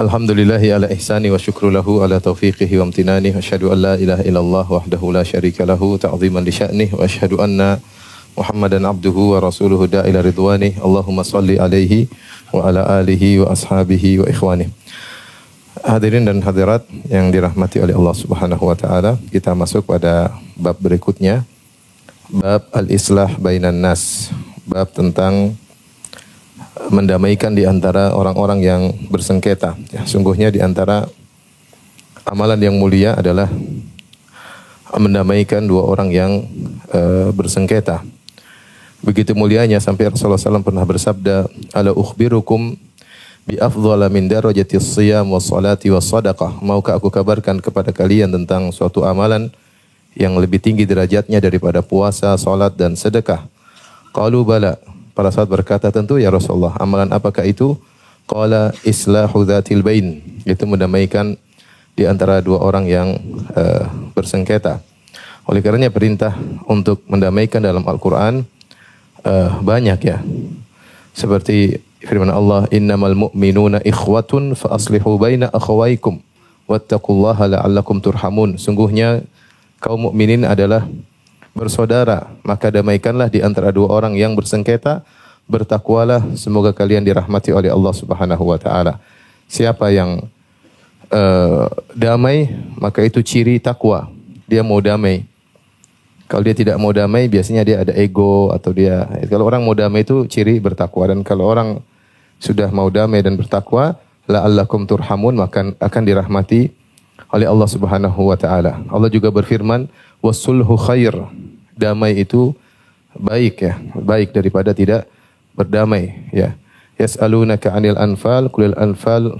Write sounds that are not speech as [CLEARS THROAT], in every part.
Alhamdulillahi ala ihsani wa syukru lahu ala taufiqihi wa amtinani wa asyhadu an la ilaha illallah wahdahu la syarika lahu ta'ziman li sya'nih wa asyhadu anna Muhammadan abduhu wa rasuluhu da'ila ridwani Allahumma salli alaihi wa ala alihi wa ashabihi wa ikhwani Hadirin dan hadirat yang dirahmati oleh Allah Subhanahu wa taala, kita masuk pada bab berikutnya. Bab al-islah bainan nas. Bab tentang mendamaikan di antara orang-orang yang bersengketa. Ya, sungguhnya di antara amalan yang mulia adalah mendamaikan dua orang yang eh, bersengketa. Begitu mulianya sampai Rasulullah SAW pernah bersabda, "Ala ukhbirukum bi afdhala min darajati siyam wa salati wa sadaqah." Maukah aku kabarkan kepada kalian tentang suatu amalan yang lebih tinggi derajatnya daripada puasa, salat dan sedekah? Qalu bala. Para sahabat berkata, tentu ya Rasulullah. Amalan apakah itu? Qala islahu dzatil bain. Itu mendamaikan di antara dua orang yang eh, bersengketa. Oleh karenanya perintah untuk mendamaikan dalam Al-Quran eh, banyak ya. Seperti firman Allah, "Innamal mu'minuna ikhwatun fa aslihu baina akhawaikum wattaqullaha la'allakum turhamun." Sungguhnya kaum mukminin adalah bersaudara, maka damaikanlah di antara dua orang yang bersengketa, bertakwalah semoga kalian dirahmati oleh Allah Subhanahu wa taala. Siapa yang eh, damai, maka itu ciri takwa. Dia mau damai. Kalau dia tidak mau damai, biasanya dia ada ego atau dia kalau orang mau damai itu ciri bertakwa dan kalau orang sudah mau damai dan bertakwa, la'allakum turhamun maka akan dirahmati oleh Allah Subhanahu wa taala. Allah juga berfirman, "Wasulhu khair." Damai itu baik ya, baik daripada tidak berdamai ya. Yas'alunaka 'anil anfal, qulil anfal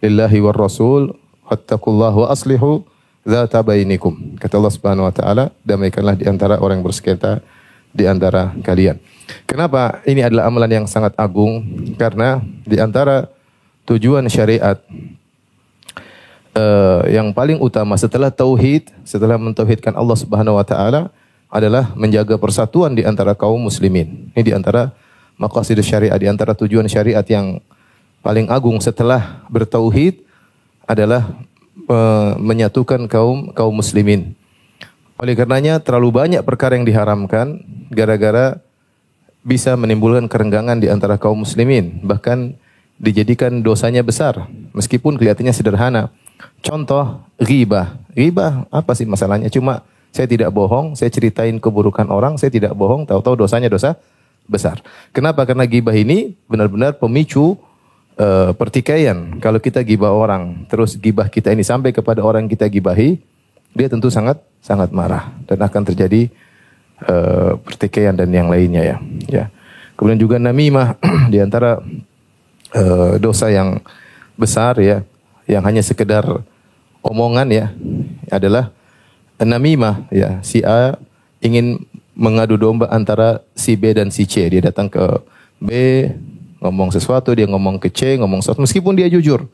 lillahi war rasul, fattaqullaha wa aslihu dzata bainikum. Kata Allah Subhanahu wa taala, damaikanlah di antara orang yang bersengketa di antara kalian. Kenapa ini adalah amalan yang sangat agung? Karena di antara tujuan syariat eh, yang paling utama setelah tauhid, setelah mentauhidkan Allah Subhanahu wa taala adalah menjaga persatuan di antara kaum muslimin. Ini di antara maqasid syariat, di antara tujuan syariat yang paling agung setelah bertauhid adalah eh, menyatukan kaum kaum muslimin. Oleh karenanya terlalu banyak perkara yang diharamkan gara-gara bisa menimbulkan kerenggangan di antara kaum muslimin, bahkan dijadikan dosanya besar meskipun kelihatannya sederhana. Contoh ghibah. Ghibah apa sih masalahnya? Cuma saya tidak bohong, saya ceritain keburukan orang, saya tidak bohong, tahu-tahu dosanya dosa besar. Kenapa? Karena ghibah ini benar-benar pemicu eh, pertikaian. Kalau kita gibah orang, terus gibah kita ini sampai kepada orang kita gibahi, dia tentu sangat sangat marah dan akan terjadi eh, pertikaian dan yang lainnya ya. Ya. Kemudian juga namimah [CLEARS THROAT] di antara eh, dosa yang besar ya, yang hanya sekedar omongan ya, adalah namimah ya. Si A ingin mengadu domba antara si B dan si C. Dia datang ke B ngomong sesuatu, dia ngomong ke C, ngomong sesuatu meskipun dia jujur.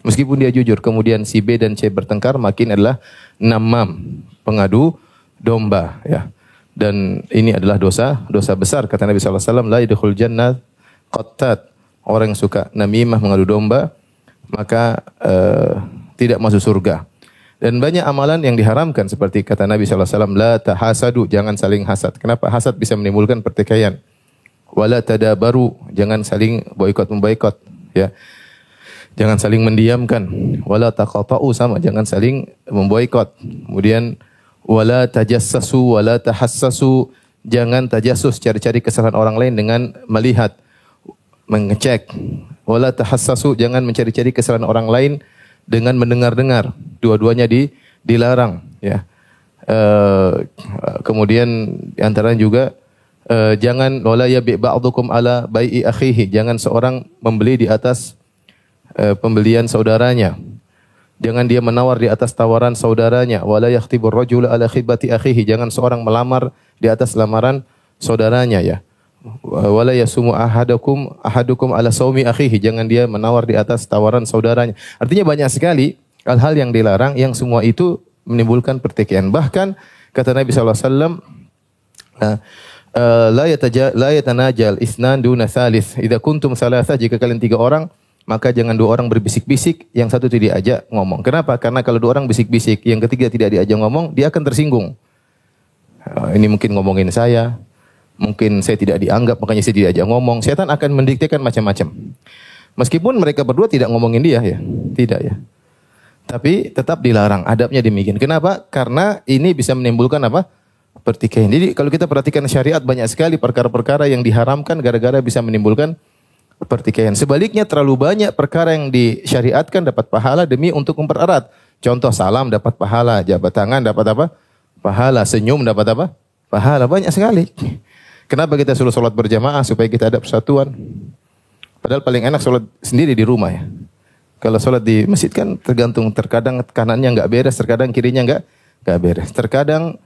Meskipun dia jujur, kemudian si B dan C bertengkar, makin adalah namam, pengadu domba ya. Dan ini adalah dosa, dosa besar kata Nabi sallallahu alaihi wasallam, la yadkhul jannah qattat. Orang yang suka namimah mengadu domba, maka eh, tidak masuk surga. Dan banyak amalan yang diharamkan seperti kata Nabi wasallam, la tahasadu, jangan saling hasad. Kenapa? Hasad bisa menimbulkan pertikaian. Wala tadabaru, jangan saling boikot memboikot, ya. Jangan saling mendiamkan. Wala taqata'u sama, jangan saling memboikot. Kemudian wala tajassasu wala tahassasu, jangan tajassus cari-cari kesalahan orang lain dengan melihat mengecek. Wala tahassasu, jangan mencari-cari kesalahan orang lain dengan mendengar-dengar. Dua-duanya di dilarang, ya. Eh, kemudian di antaranya juga eh, jangan wala yabi ba'dukum ala bai'i akhihi. Jangan seorang membeli di atas eh, pembelian saudaranya. Jangan dia menawar di atas tawaran saudaranya. Wala yakhtibur rajul ala khibati akhihi. Jangan seorang melamar di atas lamaran saudaranya ya. Wala yasumu ahadukum ahadukum ala saumi akhihi. Jangan dia menawar di atas tawaran saudaranya. Artinya banyak sekali hal-hal yang dilarang yang semua itu menimbulkan pertikaian. Bahkan kata Nabi sallallahu alaihi wasallam la yataja la yatanajal isnan duna salis. Idza kuntum salasa jika kalian tiga orang maka jangan dua orang berbisik-bisik, yang satu tidak diajak ngomong. Kenapa? Karena kalau dua orang bisik-bisik, yang ketiga tidak diajak ngomong, dia akan tersinggung. Uh, ini mungkin ngomongin saya, mungkin saya tidak dianggap, makanya saya tidak diajak ngomong. Setan akan mendiktekan macam-macam. Meskipun mereka berdua tidak ngomongin dia ya, tidak ya. Tapi tetap dilarang, adabnya demikian. Kenapa? Karena ini bisa menimbulkan apa? pertikaian. Jadi kalau kita perhatikan syariat banyak sekali perkara-perkara yang diharamkan gara-gara bisa menimbulkan pertikaian. Sebaliknya terlalu banyak perkara yang disyariatkan dapat pahala demi untuk mempererat. Contoh salam dapat pahala, jabat tangan dapat apa? Pahala, senyum dapat apa? Pahala banyak sekali. Kenapa kita suruh sholat berjamaah supaya kita ada persatuan? Padahal paling enak sholat sendiri di rumah ya. Kalau sholat di masjid kan tergantung terkadang kanannya nggak beres, terkadang kirinya nggak nggak beres. Terkadang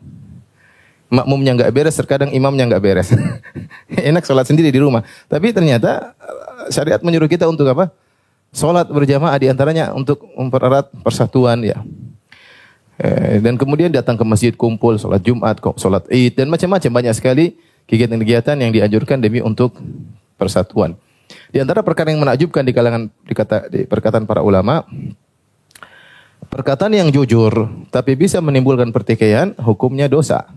makmumnya nggak beres, terkadang imamnya nggak beres. [LAUGHS] Enak sholat sendiri di rumah. Tapi ternyata eh, syariat menyuruh kita untuk apa? Sholat berjamaah di antaranya untuk mempererat persatuan ya. Eh, dan kemudian datang ke masjid kumpul, sholat Jumat, sholat Id dan macam-macam banyak sekali kegiatan-kegiatan yang dianjurkan demi untuk persatuan. Di antara perkara yang menakjubkan di kalangan dikata, di perkataan para ulama, perkataan yang jujur tapi bisa menimbulkan pertikaian, hukumnya dosa.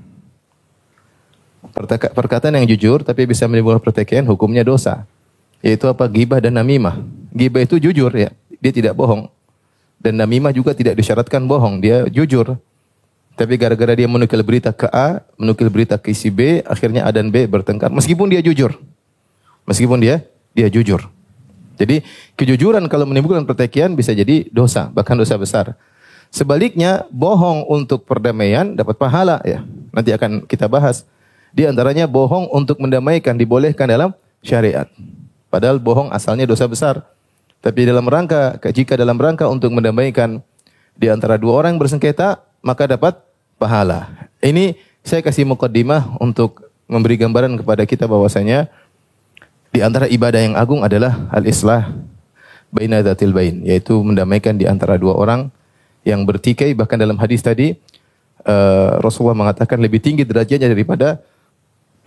Perkataan yang jujur tapi bisa menimbulkan pertikaian hukumnya dosa. Yaitu apa? Gibah dan namimah. Gibah itu jujur ya, dia tidak bohong. Dan namimah juga tidak disyaratkan bohong, dia jujur. Tapi gara-gara dia menukil berita ke A, menukil berita ke si B, akhirnya A dan B bertengkar. Meskipun dia jujur. Meskipun dia dia jujur. Jadi kejujuran kalau menimbulkan pertikaian bisa jadi dosa, bahkan dosa besar. Sebaliknya, bohong untuk perdamaian dapat pahala ya. Nanti akan kita bahas. Di antaranya bohong untuk mendamaikan dibolehkan dalam syariat. Padahal bohong asalnya dosa besar. Tapi dalam rangka, jika dalam rangka untuk mendamaikan di antara dua orang bersengketa, maka dapat pahala. Ini saya kasih mukaddimah untuk memberi gambaran kepada kita bahwasanya di antara ibadah yang agung adalah al-islah baina dzatil bain, yaitu mendamaikan di antara dua orang yang bertikai bahkan dalam hadis tadi uh, Rasulullah mengatakan lebih tinggi derajatnya daripada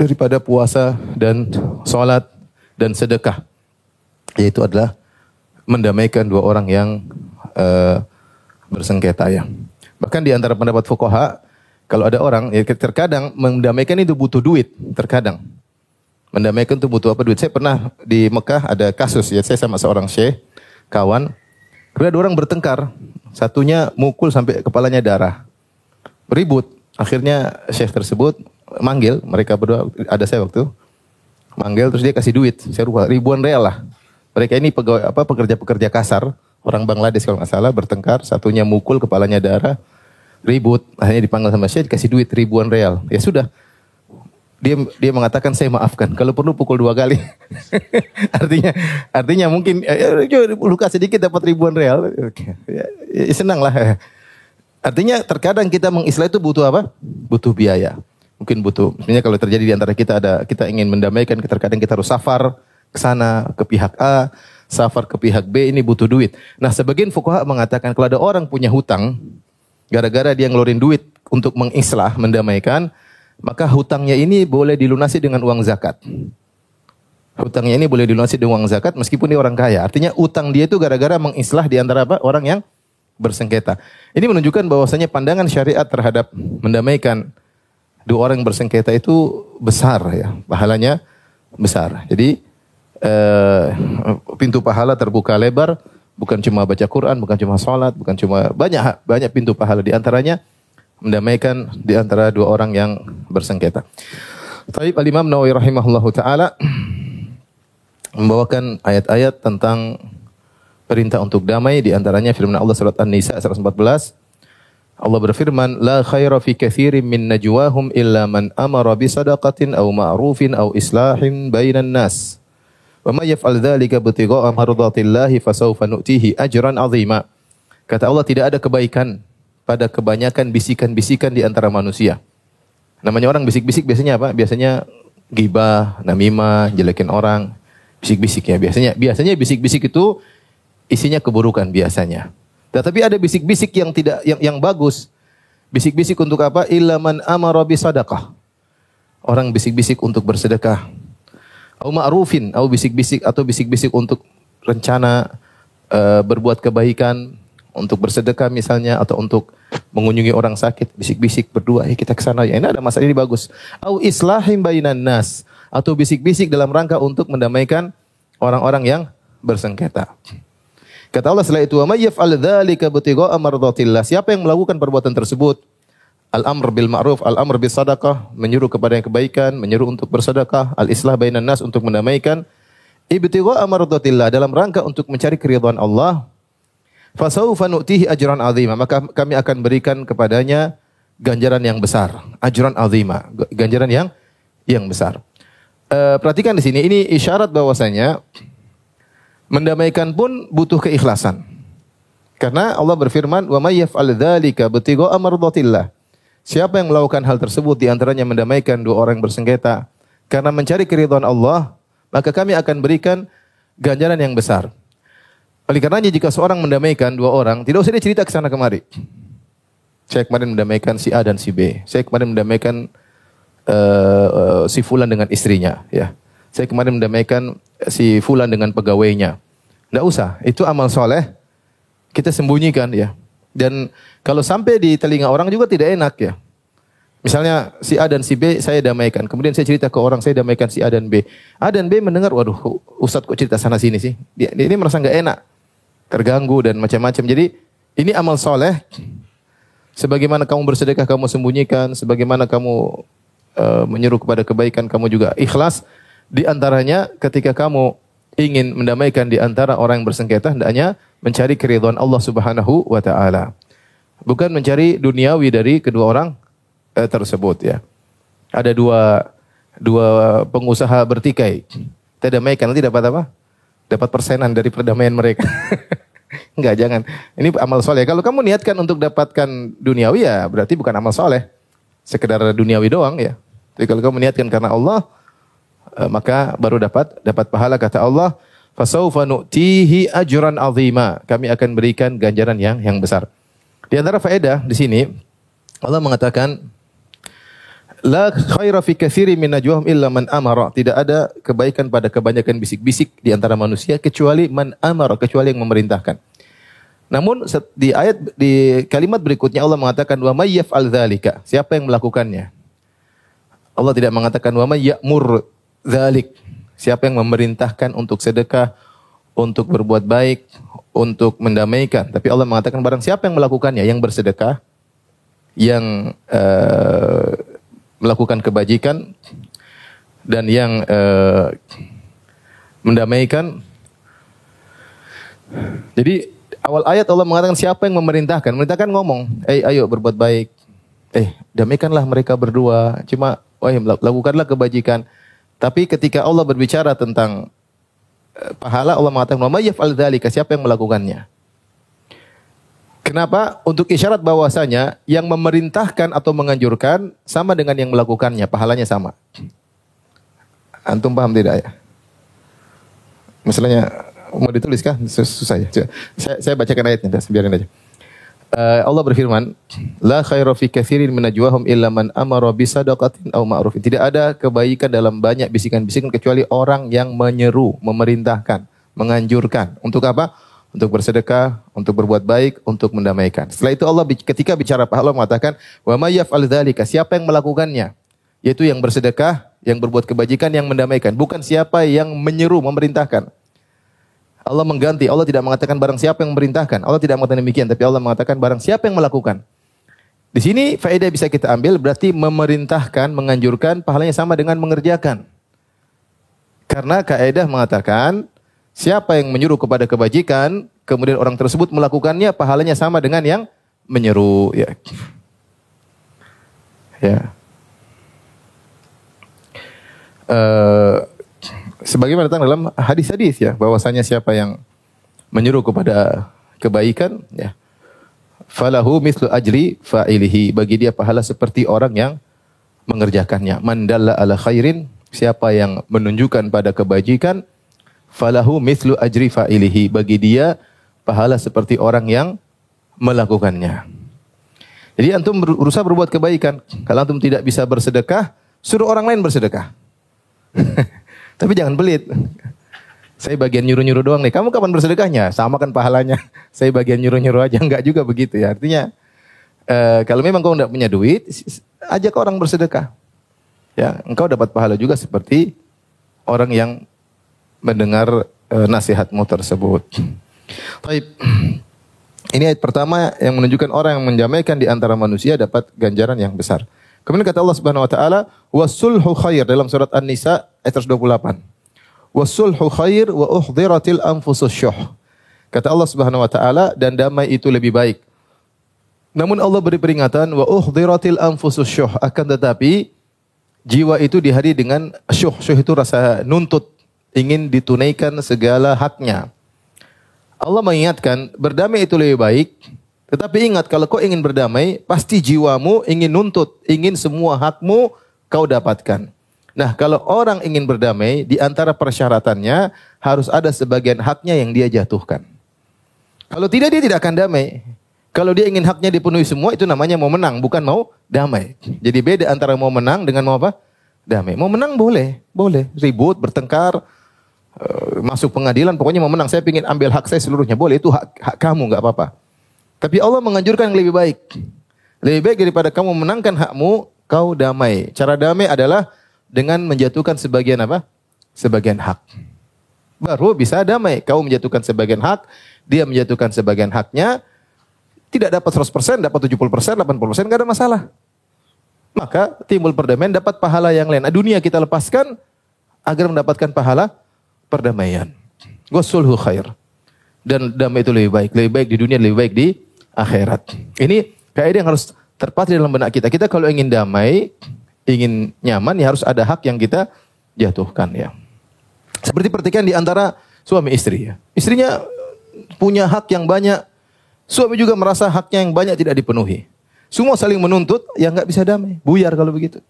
daripada puasa dan sholat dan sedekah. Yaitu adalah mendamaikan dua orang yang uh, bersengketa ya. Bahkan di antara pendapat fuqaha, kalau ada orang, ya terkadang mendamaikan itu butuh duit, terkadang. Mendamaikan itu butuh apa duit. Saya pernah di Mekah ada kasus ya, saya sama seorang syekh, kawan. Kemudian dua orang bertengkar, satunya mukul sampai kepalanya darah. Ribut. Akhirnya syekh tersebut manggil mereka berdua ada saya waktu manggil terus dia kasih duit saya ribuan real lah mereka ini pegawai apa pekerja-pekerja kasar orang Bangladesh kalau nggak salah bertengkar satunya mukul kepalanya darah ribut. Akhirnya dipanggil sama saya dikasih duit ribuan real. Ya sudah. Dia dia mengatakan saya maafkan kalau perlu pukul dua kali. [LAUGHS] Artinya artinya mungkin ya, luka sedikit dapat ribuan real. Ya, ya, senang lah. Artinya terkadang kita mengislah itu butuh apa? Butuh biaya. Mungkin butuh. Misalnya kalau terjadi di antara kita ada kita ingin mendamaikan, terkadang kita harus safar ke sana ke pihak A, safar ke pihak B ini butuh duit. Nah, sebagian fuqaha mengatakan kalau ada orang punya hutang gara-gara dia ngeluarin duit untuk mengislah, mendamaikan, maka hutangnya ini boleh dilunasi dengan uang zakat. Hutangnya ini boleh dilunasi dengan uang zakat meskipun dia orang kaya. Artinya utang dia itu gara-gara mengislah di antara apa? Orang yang bersengketa. Ini menunjukkan bahwasanya pandangan syariat terhadap mendamaikan dua orang yang bersengketa itu besar ya, pahalanya besar. Jadi eh, pintu pahala terbuka lebar, bukan cuma baca Quran, bukan cuma sholat, bukan cuma banyak banyak pintu pahala di antaranya mendamaikan di antara dua orang yang bersengketa. Tapi Al Imam Nawawi rahimahullahu taala membawakan ayat-ayat tentang perintah untuk damai di antaranya firman Allah surat An-Nisa 114 Allah berfirman, "La khaira fi katsirin min najwahum illa man amara bi sadaqatin aw ma'rufin aw islahin bainan nas." Wa may yaf'al dzalika ibtigha'a mardatillahi fasawfa nu'tihi ajran 'azima. Kata Allah tidak ada kebaikan pada kebanyakan bisikan-bisikan di antara manusia. Namanya orang bisik-bisik biasanya apa? Biasanya gibah, namimah, jelekin orang, bisik-bisik ya biasanya. Biasanya bisik-bisik itu isinya keburukan biasanya. Tetapi ada bisik-bisik yang tidak yang yang bagus. Bisik-bisik untuk apa? Ilaman amara bisadaqah. Orang bisik-bisik untuk bersedekah. Au ma'rufin, au bisik-bisik atau bisik-bisik untuk rencana uh, berbuat kebaikan, untuk bersedekah misalnya atau untuk mengunjungi orang sakit, bisik-bisik berdua, eh kita ke sana ya. Ini ada masalah ini bagus. Au islahim bainan nas atau bisik-bisik dalam rangka untuk mendamaikan orang-orang yang bersengketa. Kata Allah setelah itu, "Wa may yaf'al dzalika mardatillah." Siapa yang melakukan perbuatan tersebut? Al-amr bil ma'ruf, al-amr bis sadaqah, menyuruh kepada yang kebaikan, menyuruh untuk bersedekah, al-islah bainan nas untuk mendamaikan. Ibtigha'a mardatillah dalam rangka untuk mencari keridhaan Allah. Fasaufa nu'tihi ajran azima, maka kami akan berikan kepadanya ganjaran yang besar, ajran azima, ganjaran yang yang besar. Uh, perhatikan di sini ini isyarat bahwasanya Mendamaikan pun butuh keikhlasan. Karena Allah berfirman, "Wa may yaf'al dzalika btigha'a mardatillah." Siapa yang melakukan hal tersebut di antaranya mendamaikan dua orang bersengketa karena mencari keridhaan Allah, maka kami akan berikan ganjaran yang besar. Oleh karenanya jika seorang mendamaikan dua orang, tidak usah dia cerita ke sana kemari. Saya kemarin mendamaikan si A dan si B. Saya kemarin mendamaikan uh, uh, si Fulan dengan istrinya, ya. Saya kemarin mendamaikan si fulan dengan pegawainya. Tidak usah, itu amal soleh. Kita sembunyikan ya. Dan kalau sampai di telinga orang juga tidak enak ya. Misalnya si A dan si B saya damaikan. Kemudian saya cerita ke orang saya damaikan si A dan B. A dan B mendengar, waduh Ustadz kok cerita sana sini sih. Dia, ini merasa nggak enak. Terganggu dan macam-macam. Jadi ini amal soleh. Sebagaimana kamu bersedekah kamu sembunyikan. Sebagaimana kamu uh, menyeru kepada kebaikan kamu juga ikhlas. Di antaranya ketika kamu ingin mendamaikan di antara orang yang bersengketa, hendaknya mencari keridhaan Allah Subhanahu wa taala. Bukan mencari duniawi dari kedua orang eh, tersebut ya. Ada dua dua pengusaha bertikai. Kita damaikan nanti dapat apa? Dapat persenan dari perdamaian mereka. [LAUGHS] Enggak, jangan. Ini amal soleh. Kalau kamu niatkan untuk dapatkan duniawi ya berarti bukan amal soleh. Sekedar duniawi doang ya. Tapi kalau kamu niatkan karena Allah, Eh, maka baru dapat dapat pahala kata Allah fasaufa nu'tihi ajran azima kami akan berikan ganjaran yang yang besar di antara faedah di sini Allah mengatakan La khaira fi katsiri min najwahum illa man amara. Tidak ada kebaikan pada kebanyakan bisik-bisik di antara manusia kecuali man amara, kecuali yang memerintahkan. Namun di ayat di kalimat berikutnya Allah mengatakan wa may yaf'al dzalika. Siapa yang melakukannya? Allah tidak mengatakan wa may ya'mur Zalik. Siapa yang memerintahkan untuk sedekah, untuk berbuat baik, untuk mendamaikan. Tapi Allah mengatakan barang siapa yang melakukannya, yang bersedekah, yang uh, melakukan kebajikan, dan yang uh, mendamaikan. Jadi awal ayat Allah mengatakan siapa yang memerintahkan. Memerintahkan ngomong, eh ayo berbuat baik. Eh damaikanlah mereka berdua. Cuma, oh lakukanlah kebajikan. Tapi ketika Allah berbicara tentang uh, pahala, Allah mengatakan, "Wa yaf'al dzalika?" Siapa yang melakukannya? Kenapa? Untuk isyarat bahwasanya yang memerintahkan atau menganjurkan sama dengan yang melakukannya, pahalanya sama. Antum paham tidak ya? Misalnya mau ditulis kah? Susah ya. Saya, saya bacakan ayatnya, biarin aja. Uh, Allah berfirman, La khaira fi kathirin minajwahum illa man amara bisadaqatin aw ma'rufin. Tidak ada kebaikan dalam banyak bisikan-bisikan kecuali orang yang menyeru, memerintahkan, menganjurkan. Untuk apa? Untuk bersedekah, untuk berbuat baik, untuk mendamaikan. Setelah itu Allah ketika bicara pahala mengatakan, Wa may yaf'al dzalika, siapa yang melakukannya? Yaitu yang bersedekah, yang berbuat kebajikan, yang mendamaikan. Bukan siapa yang menyeru, memerintahkan. Allah mengganti. Allah tidak mengatakan barang siapa yang memerintahkan. Allah tidak mengatakan demikian, tapi Allah mengatakan barang siapa yang melakukan. Di sini faedah bisa kita ambil berarti memerintahkan, menganjurkan pahalanya sama dengan mengerjakan. Karena kaidah mengatakan siapa yang menyuruh kepada kebajikan, kemudian orang tersebut melakukannya pahalanya sama dengan yang menyeru ya. Ya. Uh, sebagaimana datang dalam hadis-hadis ya bahwasanya siapa yang menyuruh kepada kebaikan ya falahu mithlu ajri fa'ilihi. Bagi dia pahala seperti orang yang mengerjakannya. Mandalla ala khairin, siapa yang menunjukkan pada kebajikan, falahu mithlu ajri fa'ilihi. Bagi dia pahala seperti orang yang melakukannya. Jadi antum berusaha berbuat kebaikan. Kalau antum tidak bisa bersedekah, suruh orang lain bersedekah. [LAUGHS] Tapi jangan pelit. Saya bagian nyuruh-nyuruh doang nih. Kamu kapan bersedekahnya? Sama kan pahalanya. [LAUGHS] Saya bagian nyuruh-nyuruh aja. Enggak juga begitu ya. Artinya uh, kalau memang kau tidak punya duit, ajak orang bersedekah. Ya, engkau dapat pahala juga seperti orang yang mendengar uh, nasihatmu tersebut. Baik. Ini ayat pertama yang menunjukkan orang yang menjamaikan di antara manusia dapat ganjaran yang besar. Kemudian kata Allah Subhanahu wa taala, "Wasulhu khair" dalam surat An-Nisa ayat 128 wasulhu khair wa uhdiratil anfusus syuh. Kata Allah Subhanahu wa taala dan damai itu lebih baik. Namun Allah beri peringatan wa uhdiratil anfusus syuh akan tetapi jiwa itu dihari dengan syuh. Syuh itu rasa nuntut, ingin ditunaikan segala haknya. Allah mengingatkan berdamai itu lebih baik. Tetapi ingat kalau kau ingin berdamai, pasti jiwamu ingin nuntut, ingin semua hakmu kau dapatkan. Nah, kalau orang ingin berdamai, di antara persyaratannya harus ada sebagian haknya yang dia jatuhkan. Kalau tidak, dia tidak akan damai. Kalau dia ingin haknya dipenuhi semua, itu namanya mau menang, bukan mau damai. Jadi beda antara mau menang dengan mau apa? Damai. Mau menang boleh, boleh. Ribut, bertengkar, eh, masuk pengadilan, pokoknya mau menang. Saya ingin ambil hak saya seluruhnya. Boleh, itu hak, hak kamu, nggak apa-apa. Tapi Allah menganjurkan yang lebih baik. Lebih baik daripada kamu menangkan hakmu, kau damai. Cara damai adalah dengan menjatuhkan sebagian apa? Sebagian hak. Baru bisa damai. Kau menjatuhkan sebagian hak, dia menjatuhkan sebagian haknya, tidak dapat 100%, dapat 70%, 80%, enggak ada masalah. Maka timbul perdamaian, dapat pahala yang lain. Nah, dunia kita lepaskan agar mendapatkan pahala perdamaian. Wasulhu khair. Dan damai itu lebih baik. Lebih baik di dunia, lebih baik di akhirat. Ini kaidah yang harus terpatri dalam benak kita. Kita kalau ingin damai, ingin nyaman ya harus ada hak yang kita jatuhkan ya. Seperti pertikaian di antara suami istri ya. Istrinya punya hak yang banyak, suami juga merasa haknya yang banyak tidak dipenuhi. Semua saling menuntut, ya nggak bisa damai, buyar kalau begitu.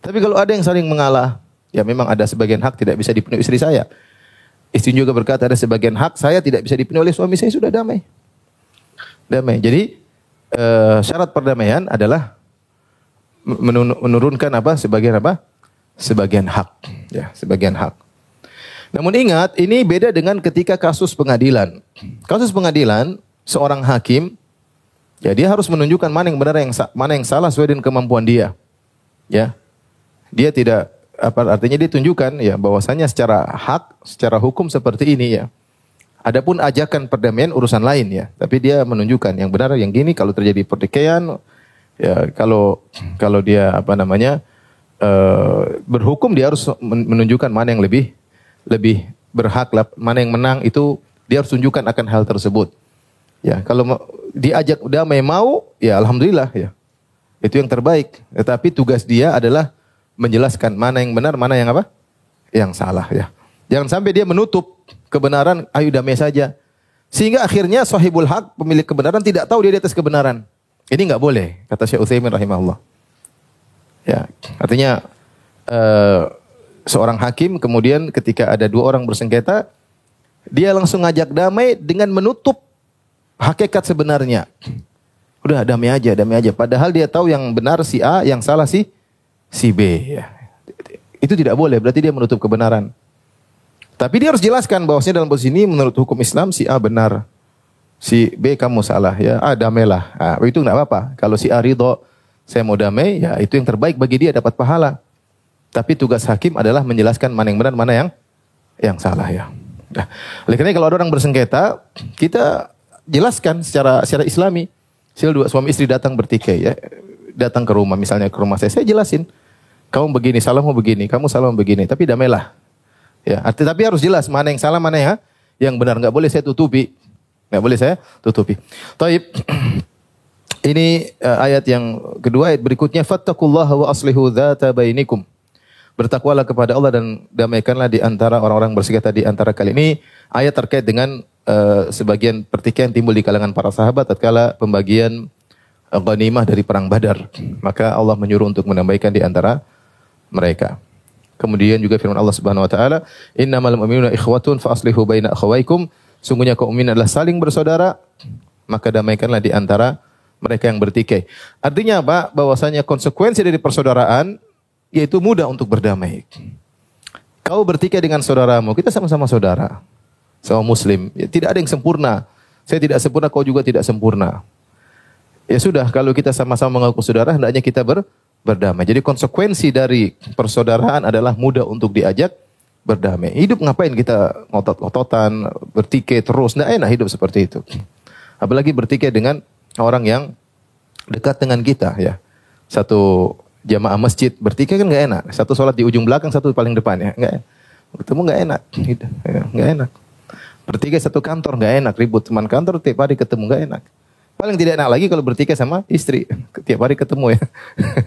Tapi kalau ada yang saling mengalah, ya memang ada sebagian hak tidak bisa dipenuhi istri saya. Istri juga berkata ada sebagian hak saya tidak bisa dipenuhi oleh suami saya sudah damai. Damai. Jadi uh, syarat perdamaian adalah menurunkan apa? Sebagian apa? Sebagian hak. Ya sebagian hak. Namun ingat ini beda dengan ketika kasus pengadilan. Kasus pengadilan seorang hakim ya dia harus menunjukkan mana yang benar yang mana yang salah sesuai dengan kemampuan dia. Ya. Dia tidak apa artinya dia tunjukkan ya bahwasanya secara hak secara hukum seperti ini ya Adapun ajakan perdamaian urusan lain ya, tapi dia menunjukkan yang benar yang gini kalau terjadi pertikaian ya kalau kalau dia apa namanya uh, berhukum dia harus menunjukkan mana yang lebih lebih berhak lah, mana yang menang itu dia harus tunjukkan akan hal tersebut. Ya, kalau diajak damai mau, ya alhamdulillah ya. Itu yang terbaik. Tetapi tugas dia adalah menjelaskan mana yang benar, mana yang apa? Yang salah ya. Jangan sampai dia menutup kebenaran, ayo damai saja. Sehingga akhirnya sahibul hak, pemilik kebenaran tidak tahu dia di atas kebenaran. Ini nggak boleh, kata Syekh Utsaimin rahimahullah. Ya, artinya uh, seorang hakim kemudian ketika ada dua orang bersengketa, dia langsung ngajak damai dengan menutup hakikat sebenarnya. Udah damai aja, damai aja. Padahal dia tahu yang benar si A, yang salah si si B. Ya. Itu tidak boleh, berarti dia menutup kebenaran. Tapi dia harus jelaskan bahwasanya dalam posisi ini menurut hukum Islam si A benar, si B kamu salah ya, ah damailah. Ah, itu enggak apa-apa. Kalau si A ridho, saya mau damai, ya itu yang terbaik bagi dia dapat pahala. Tapi tugas hakim adalah menjelaskan mana yang benar, mana yang yang salah ya. Nah, oleh karena kalau ada orang bersengketa, kita jelaskan secara secara Islami. Sil dua suami istri datang bertikai ya, datang ke rumah misalnya ke rumah saya, saya jelasin. Kamu begini, salahmu begini, kamu salah begini, tapi damailah. Ya, tapi harus jelas mana yang salah, mana yang yang benar. Enggak boleh saya tutupi. Nggak boleh saya tutupi. Taib. [CLEARS THROAT] Ini uh, ayat yang kedua, ayat berikutnya. Fattakullaha wa aslihu dhata bainikum. Bertakwalah kepada Allah dan damaikanlah di antara orang-orang bersengketa di antara kalian. Ini ayat terkait dengan eh, sebagian pertikaian timbul di kalangan para sahabat tatkala pembagian eh, ghanimah dari perang Badar. Maka Allah menyuruh untuk menambahkan di antara mereka. Kemudian juga firman Allah Subhanahu wa taala, "Innamal mu'minuna ikhwatun fa aslihu baina akhawaykum." Sungguhnya kaum mukmin adalah saling bersaudara, maka damaikanlah di antara mereka yang bertikai. Artinya apa? Bahwasanya konsekuensi dari persaudaraan yaitu mudah untuk berdamai. Kau bertikai dengan saudaramu, kita sama-sama saudara. Sama muslim. Ya, tidak ada yang sempurna. Saya tidak sempurna, kau juga tidak sempurna. Ya sudah, kalau kita sama-sama mengaku saudara, hendaknya kita ber, berdamai. Jadi konsekuensi dari persaudaraan adalah mudah untuk diajak berdamai. Hidup ngapain kita ngotot-ngototan, bertikai terus, tidak enak hidup seperti itu. Apalagi bertikai dengan orang yang dekat dengan kita ya. Satu jamaah masjid bertikai kan nggak enak. Satu sholat di ujung belakang, satu paling depan ya. Nggak, ketemu nggak enak, ya, nggak enak. Bertikai satu kantor nggak enak, ribut teman kantor tiap hari ketemu nggak enak. Paling tidak enak lagi kalau bertikai sama istri. Tiap hari ketemu ya.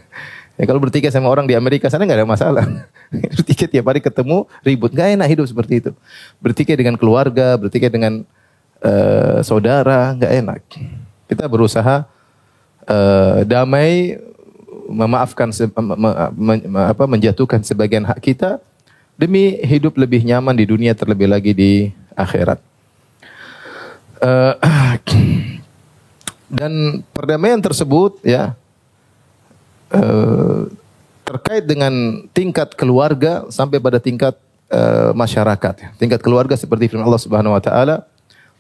[LAUGHS] ya kalau bertikai sama orang di Amerika sana nggak ada masalah. [LAUGHS] bertikai tiap hari ketemu, ribut. Nggak enak hidup seperti itu. Bertikai dengan keluarga, bertikai dengan uh, saudara, nggak enak. Kita berusaha uh, damai, memaafkan, apa, menjatuhkan sebagian hak kita demi hidup lebih nyaman di dunia terlebih lagi di akhirat. Uh, [CLEARS THROAT] dan perdamaian tersebut ya uh, terkait dengan tingkat keluarga sampai pada tingkat uh, masyarakat. Tingkat keluarga seperti firman Allah Subhanahu wa taala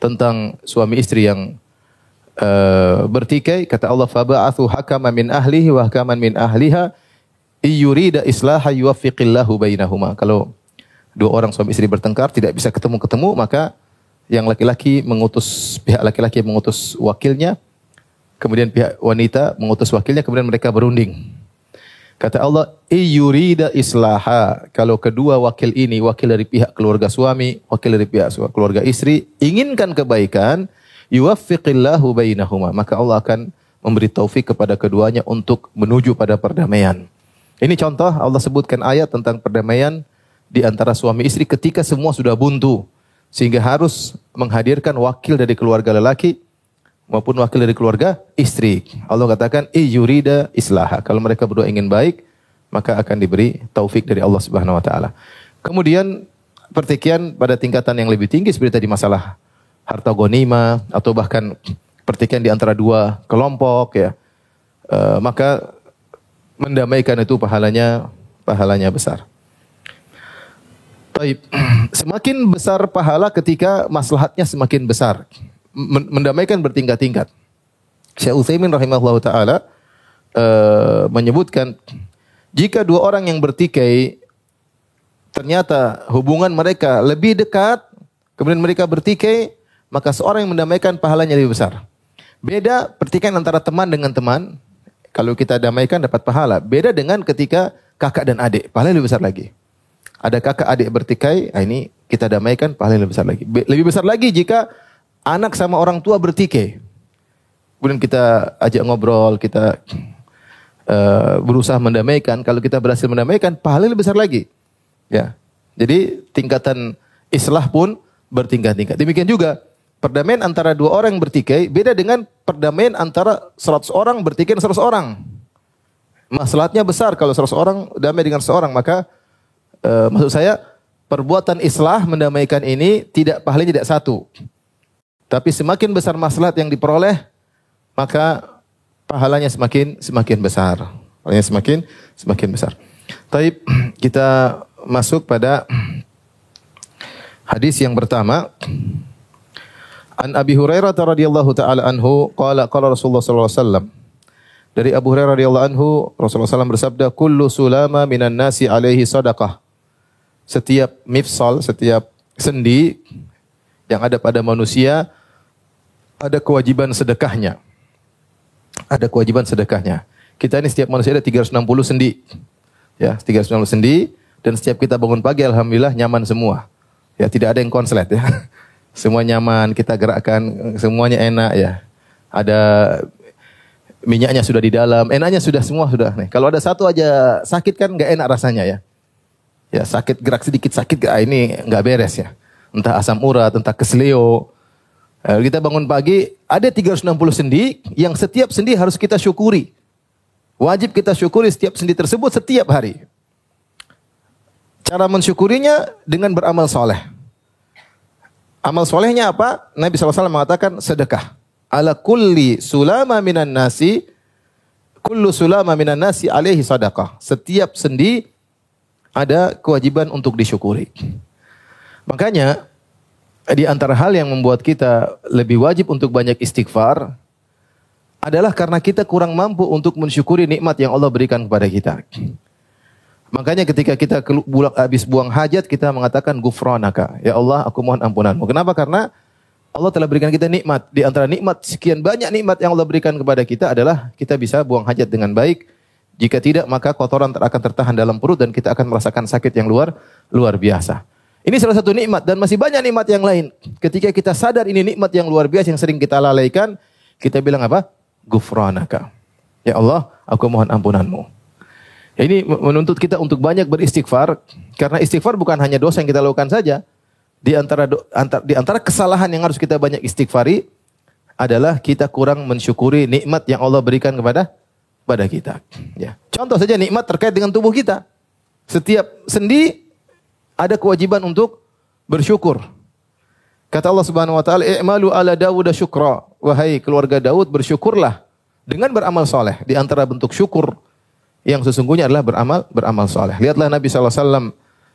tentang suami istri yang uh, bertikai kata Allah faba'athu hakama min ahlihi wa hakaman min ahliha iyurida islaha yuwaffiqillahu bainahuma. Kalau dua orang suami istri bertengkar tidak bisa ketemu-ketemu maka yang laki-laki mengutus pihak laki-laki mengutus wakilnya Kemudian pihak wanita mengutus wakilnya, kemudian mereka berunding. Kata Allah, iyurida islaha. Kalau kedua wakil ini, wakil dari pihak keluarga suami, wakil dari pihak keluarga istri, inginkan kebaikan, yuwaffiqillahu bainahuma. Maka Allah akan memberi taufik kepada keduanya untuk menuju pada perdamaian. Ini contoh Allah sebutkan ayat tentang perdamaian di antara suami istri ketika semua sudah buntu. Sehingga harus menghadirkan wakil dari keluarga lelaki maupun wakil dari keluarga istri. Allah katakan yurida islaha. Kalau mereka berdua ingin baik, maka akan diberi taufik dari Allah Subhanahu wa taala. Kemudian pertikaian pada tingkatan yang lebih tinggi seperti tadi masalah harta gonima atau bahkan pertikaian di antara dua kelompok ya. E, maka mendamaikan itu pahalanya pahalanya besar. Taib. [CLEARS THROAT] Semakin besar pahala ketika maslahatnya semakin besar mendamaikan bertingkat-tingkat. Syekh Utsaimin rahimahullah taala uh, menyebutkan jika dua orang yang bertikai ternyata hubungan mereka lebih dekat, kemudian mereka bertikai, maka seorang yang mendamaikan pahalanya lebih besar. Beda pertikaian antara teman dengan teman, kalau kita damaikan dapat pahala. Beda dengan ketika kakak dan adik, pahala lebih besar lagi. Ada kakak adik bertikai, nah ini kita damaikan pahala lebih besar lagi. Lebih besar lagi jika anak sama orang tua bertikai. Kemudian kita ajak ngobrol, kita uh, berusaha mendamaikan. Kalau kita berhasil mendamaikan, pahala lebih besar lagi. Ya. Jadi tingkatan islah pun bertingkat-tingkat. Demikian juga perdamaian antara dua orang yang bertikai beda dengan perdamaian antara seratus orang bertikai dengan seratus orang. Masalahnya besar kalau seratus orang damai dengan seorang maka uh, maksud saya perbuatan islah mendamaikan ini tidak pahalanya tidak satu. Tapi semakin besar maslahat yang diperoleh, maka pahalanya semakin semakin besar. Pahalanya semakin semakin besar. Tapi [CLEARS THROAT] kita masuk pada hadis yang pertama. An Abi Hurairah radhiyallahu taala anhu qala qala Rasulullah sallallahu alaihi wasallam dari Abu Hurairah radhiyallahu anhu Rasulullah SAW bersabda kullu sulama minan nasi alaihi sadaqah setiap mifsal setiap sendi yang ada pada manusia ada kewajiban sedekahnya. Ada kewajiban sedekahnya. Kita ini setiap manusia ada 360 sendi. Ya, 360 sendi dan setiap kita bangun pagi alhamdulillah nyaman semua. Ya, tidak ada yang konslet ya. [LAUGHS] Semua nyaman, kita gerakkan semuanya enak ya. Ada minyaknya sudah di dalam, enaknya sudah semua sudah nih. Kalau ada satu aja sakit kan nggak enak rasanya ya. Ya sakit gerak sedikit sakit, ah, ini nggak beres ya. Entah asam urat, entah kesleo, kita bangun pagi, ada 360 sendi yang setiap sendi harus kita syukuri. Wajib kita syukuri setiap sendi tersebut setiap hari. Cara mensyukurinya dengan beramal soleh. Amal solehnya apa? Nabi SAW mengatakan sedekah. Ala kulli sulama minan nasi, kullu sulama minan nasi alaihi sadaqah. Setiap sendi ada kewajiban untuk disyukuri. Makanya di antara hal yang membuat kita lebih wajib untuk banyak istighfar adalah karena kita kurang mampu untuk mensyukuri nikmat yang Allah berikan kepada kita. Makanya ketika kita bulak habis buang hajat kita mengatakan gufranaka. Ya Allah, aku mohon ampunanmu. Kenapa? Karena Allah telah berikan kita nikmat. Di antara nikmat sekian banyak nikmat yang Allah berikan kepada kita adalah kita bisa buang hajat dengan baik. Jika tidak maka kotoran akan tertahan dalam perut dan kita akan merasakan sakit yang luar luar biasa. Ini salah satu nikmat dan masih banyak nikmat yang lain. Ketika kita sadar ini nikmat yang luar biasa yang sering kita lalaikan, kita bilang apa? Gufranaka. Ya Allah, aku mohon ampunanmu. Ini menuntut kita untuk banyak beristighfar karena istighfar bukan hanya dosa yang kita lakukan saja. Di antara do, antar, di antara kesalahan yang harus kita banyak istighfari adalah kita kurang mensyukuri nikmat yang Allah berikan kepada pada kita. Ya. Contoh saja nikmat terkait dengan tubuh kita. Setiap sendi ada kewajiban untuk bersyukur. Kata Allah Subhanahu wa taala, "I'malu ala Dawud syukra." Wahai keluarga Daud, bersyukurlah dengan beramal soleh. Di antara bentuk syukur yang sesungguhnya adalah beramal beramal soleh. Lihatlah Nabi SAW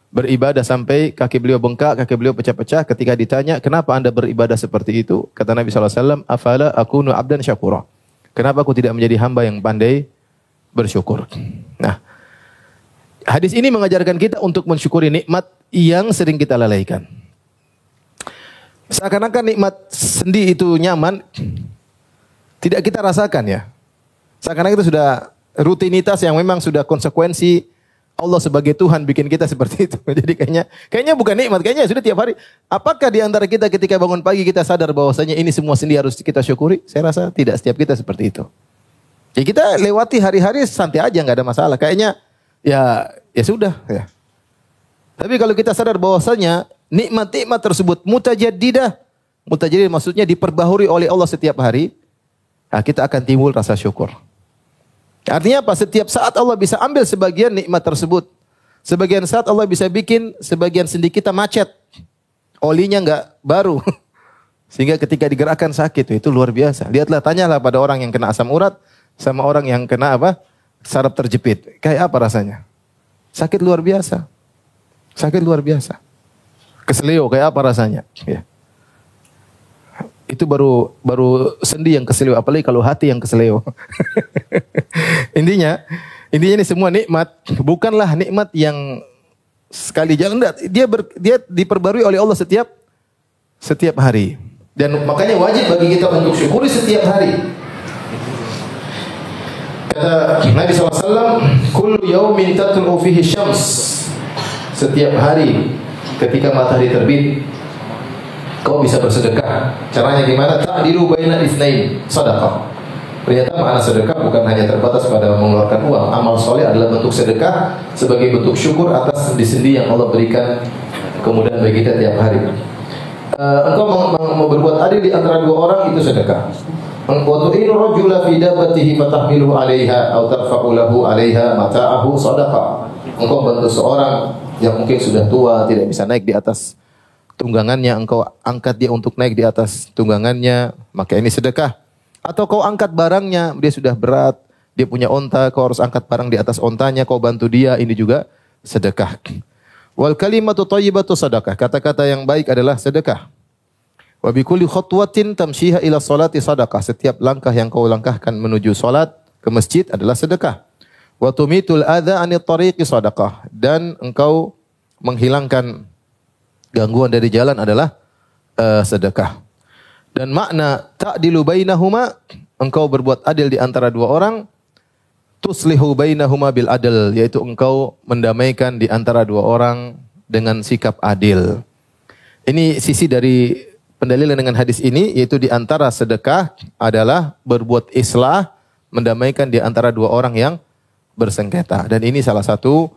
beribadah sampai kaki beliau bengkak, kaki beliau pecah-pecah. Ketika ditanya, kenapa anda beribadah seperti itu? Kata Nabi SAW, afala akunu abdan syakura. Kenapa aku tidak menjadi hamba yang pandai bersyukur? Nah, hadis ini mengajarkan kita untuk mensyukuri nikmat yang sering kita lalaikan. Seakan-akan nikmat sendi itu nyaman, tidak kita rasakan ya. Seakan-akan itu sudah rutinitas yang memang sudah konsekuensi Allah sebagai Tuhan bikin kita seperti itu. [LAUGHS] Jadi kayaknya kayaknya bukan nikmat, kayaknya sudah tiap hari. Apakah di antara kita ketika bangun pagi kita sadar bahwasanya ini semua sendiri harus kita syukuri? Saya rasa tidak setiap kita seperti itu. Ya kita lewati hari-hari santai aja nggak ada masalah. Kayaknya ya ya sudah ya. Tapi kalau kita sadar bahwasanya nikmat-nikmat tersebut mutajaddidah, mutajaddidah maksudnya diperbaharui oleh Allah setiap hari, nah kita akan timbul rasa syukur. Artinya apa? Setiap saat Allah bisa ambil sebagian nikmat tersebut. Sebagian saat Allah bisa bikin sebagian sendi kita macet. Olinya enggak baru. [LAUGHS] Sehingga ketika digerakkan sakit itu luar biasa. Lihatlah tanyalah pada orang yang kena asam urat sama orang yang kena apa? Saraf terjepit. Kayak apa rasanya? Sakit luar biasa. Sakit luar biasa. Keselio kayak apa rasanya? Ya. Itu baru baru sendi yang keselio, apalagi kalau hati yang keselio. [LAUGHS] intinya, intinya ini semua nikmat, bukanlah nikmat yang sekali jalan dia ber, dia diperbarui oleh Allah setiap setiap hari. Dan makanya wajib bagi kita untuk syukuri setiap hari. Kata Nabi SAW, Kullu yaumin tatlu fihi syams. Setiap hari ketika matahari terbit, kau bisa bersedekah. Caranya gimana? Ta'dilu baina itsnain, sedekah. Ternyata makna sedekah bukan hanya terbatas pada mengeluarkan uang. Amal soleh adalah bentuk sedekah sebagai bentuk syukur atas sendi-sendi yang Allah berikan kemudian bagi kita tiap hari. Uh, engkau mau, mau berbuat adil di antara dua orang itu sedekah. Wa tu'inu rajula fi dabbatihi 'alaiha aw tarfa'u 'alaiha mata'ahu sadaqah. Engkau bantu seorang yang mungkin sudah tua, tidak bisa naik di atas tunggangannya engkau angkat dia untuk naik di atas tunggangannya, maka ini sedekah. Atau kau angkat barangnya, dia sudah berat, dia punya onta, kau harus angkat barang di atas ontanya, kau bantu dia, ini juga sedekah. Wal kalimatu thayyibatu sedekah. Kata-kata yang baik adalah sedekah. Wa bi kulli khutwatin tamshiha ila salati sedekah. Setiap langkah yang kau langkahkan menuju salat ke masjid adalah sedekah. Wa tumitul adza anit tariqi sedekah. Dan engkau menghilangkan gangguan dari jalan adalah uh, sedekah. Dan makna ta'dilu bainahuma engkau berbuat adil di antara dua orang tuslihu bainahuma bil adl yaitu engkau mendamaikan di antara dua orang dengan sikap adil. Ini sisi dari pendalilan dengan hadis ini yaitu di antara sedekah adalah berbuat islah mendamaikan di antara dua orang yang bersengketa dan ini salah satu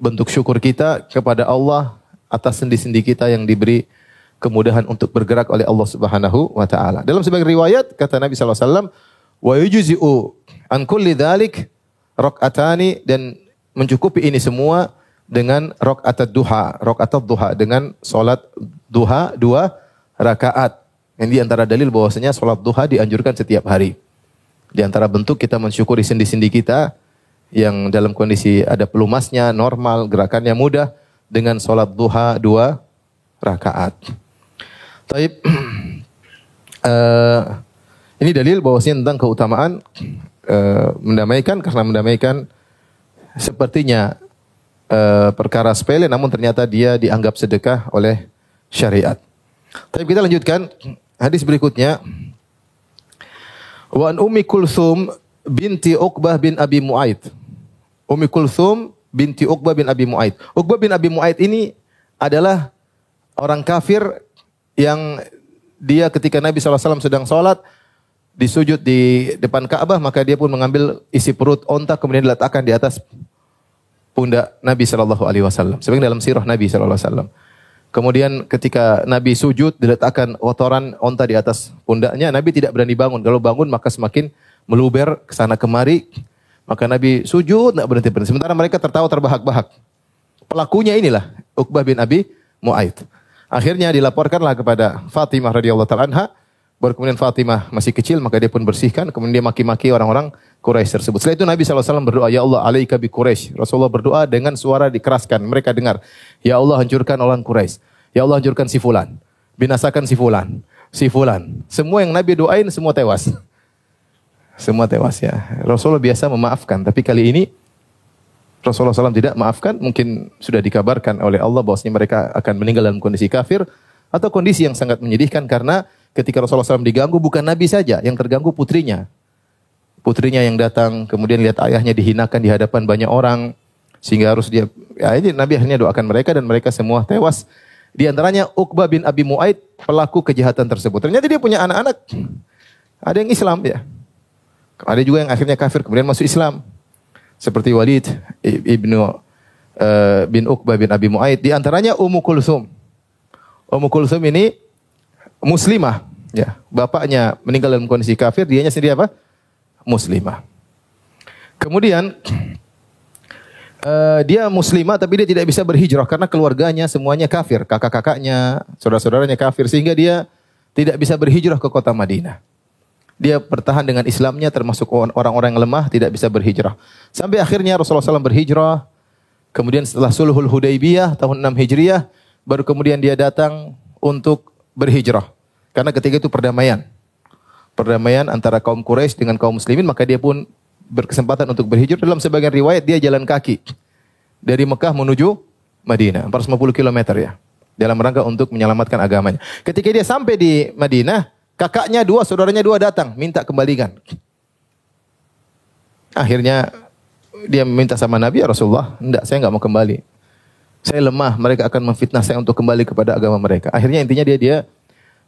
bentuk syukur kita kepada Allah atas sendi-sendi kita yang diberi kemudahan untuk bergerak oleh Allah Subhanahu wa taala. Dalam sebagian riwayat kata Nabi sallallahu alaihi wasallam, "Wa an kulli dzalik dan mencukupi ini semua dengan rakaat duha, rakaat duha dengan salat duha dua rakaat. Di antara dalil bahwasanya salat duha dianjurkan setiap hari. Di antara bentuk kita mensyukuri sendi-sendi kita yang dalam kondisi ada pelumasnya, normal, gerakannya mudah dengan salat duha dua rakaat. Taib. uh, [CLEARS THROAT] ini dalil bahwasanya tentang keutamaan uh, mendamaikan karena mendamaikan sepertinya uh, perkara sepele namun ternyata dia dianggap sedekah oleh syariat. Tapi kita lanjutkan hadis berikutnya. Wa an Ummi Kulsum binti Uqbah bin Abi Muaid. Ummi Kulsum binti Uqbah bin Abi Muaid. Uqbah bin Abi Muaid ini adalah orang kafir yang dia ketika Nabi SAW sedang sholat, disujud di depan Ka'bah, maka dia pun mengambil isi perut onta kemudian diletakkan di atas pundak Nabi Shallallahu Alaihi Wasallam. Sebagian dalam sirah Nabi Shallallahu Alaihi Wasallam. Kemudian ketika Nabi sujud diletakkan kotoran onta di atas pundaknya, Nabi tidak berani bangun. Kalau bangun maka semakin meluber ke sana kemari. Maka Nabi sujud tidak berhenti berhenti. Sementara mereka tertawa terbahak-bahak. Pelakunya inilah Uqbah bin Abi Mu'aid. Akhirnya dilaporkanlah kepada Fatimah radhiyallahu taala anha. Baru kemudian Fatimah masih kecil maka dia pun bersihkan. Kemudian dia maki-maki orang-orang Quraisy tersebut. Setelah itu Nabi SAW berdoa, Ya Allah alaika bi Quraisy. Rasulullah berdoa dengan suara dikeraskan. Mereka dengar, Ya Allah hancurkan orang Quraisy. Ya Allah hancurkan si fulan. Binasakan si fulan. Si fulan. Semua yang Nabi doain semua tewas. Semua tewas ya. Rasulullah biasa memaafkan. Tapi kali ini Rasulullah SAW tidak maafkan, mungkin sudah dikabarkan oleh Allah bahwasanya mereka akan meninggal dalam kondisi kafir atau kondisi yang sangat menyedihkan karena ketika Rasulullah SAW diganggu bukan Nabi saja, yang terganggu putrinya. Putrinya yang datang, kemudian lihat ayahnya dihinakan di hadapan banyak orang, sehingga harus dia, ya ini Nabi akhirnya doakan mereka dan mereka semua tewas. Di antaranya Uqbah bin Abi Mu'aid, pelaku kejahatan tersebut. Ternyata dia punya anak-anak, ada yang Islam ya. Ada juga yang akhirnya kafir, kemudian masuk Islam seperti Walid ibnu uh, bin Uqbah bin Abi Muaid. Di antaranya Ummu Kulsum. Ummu Kulsum ini muslimah. Ya, bapaknya meninggal dalam kondisi kafir, dianya sendiri apa? Muslimah. Kemudian uh, dia muslimah tapi dia tidak bisa berhijrah karena keluarganya semuanya kafir, kakak-kakaknya, saudara-saudaranya kafir sehingga dia tidak bisa berhijrah ke kota Madinah dia bertahan dengan Islamnya termasuk orang-orang yang lemah tidak bisa berhijrah. Sampai akhirnya Rasulullah SAW berhijrah. Kemudian setelah Sulhul Hudaybiyah tahun 6 Hijriah baru kemudian dia datang untuk berhijrah. Karena ketika itu perdamaian. Perdamaian antara kaum Quraisy dengan kaum muslimin maka dia pun berkesempatan untuk berhijrah dalam sebagian riwayat dia jalan kaki dari Mekah menuju Madinah 450 km ya dalam rangka untuk menyelamatkan agamanya. Ketika dia sampai di Madinah, Kakaknya dua, saudaranya dua datang, minta kembalikan. Akhirnya dia minta sama Nabi, ya Rasulullah, enggak, saya enggak mau kembali. Saya lemah, mereka akan memfitnah saya untuk kembali kepada agama mereka. Akhirnya intinya dia dia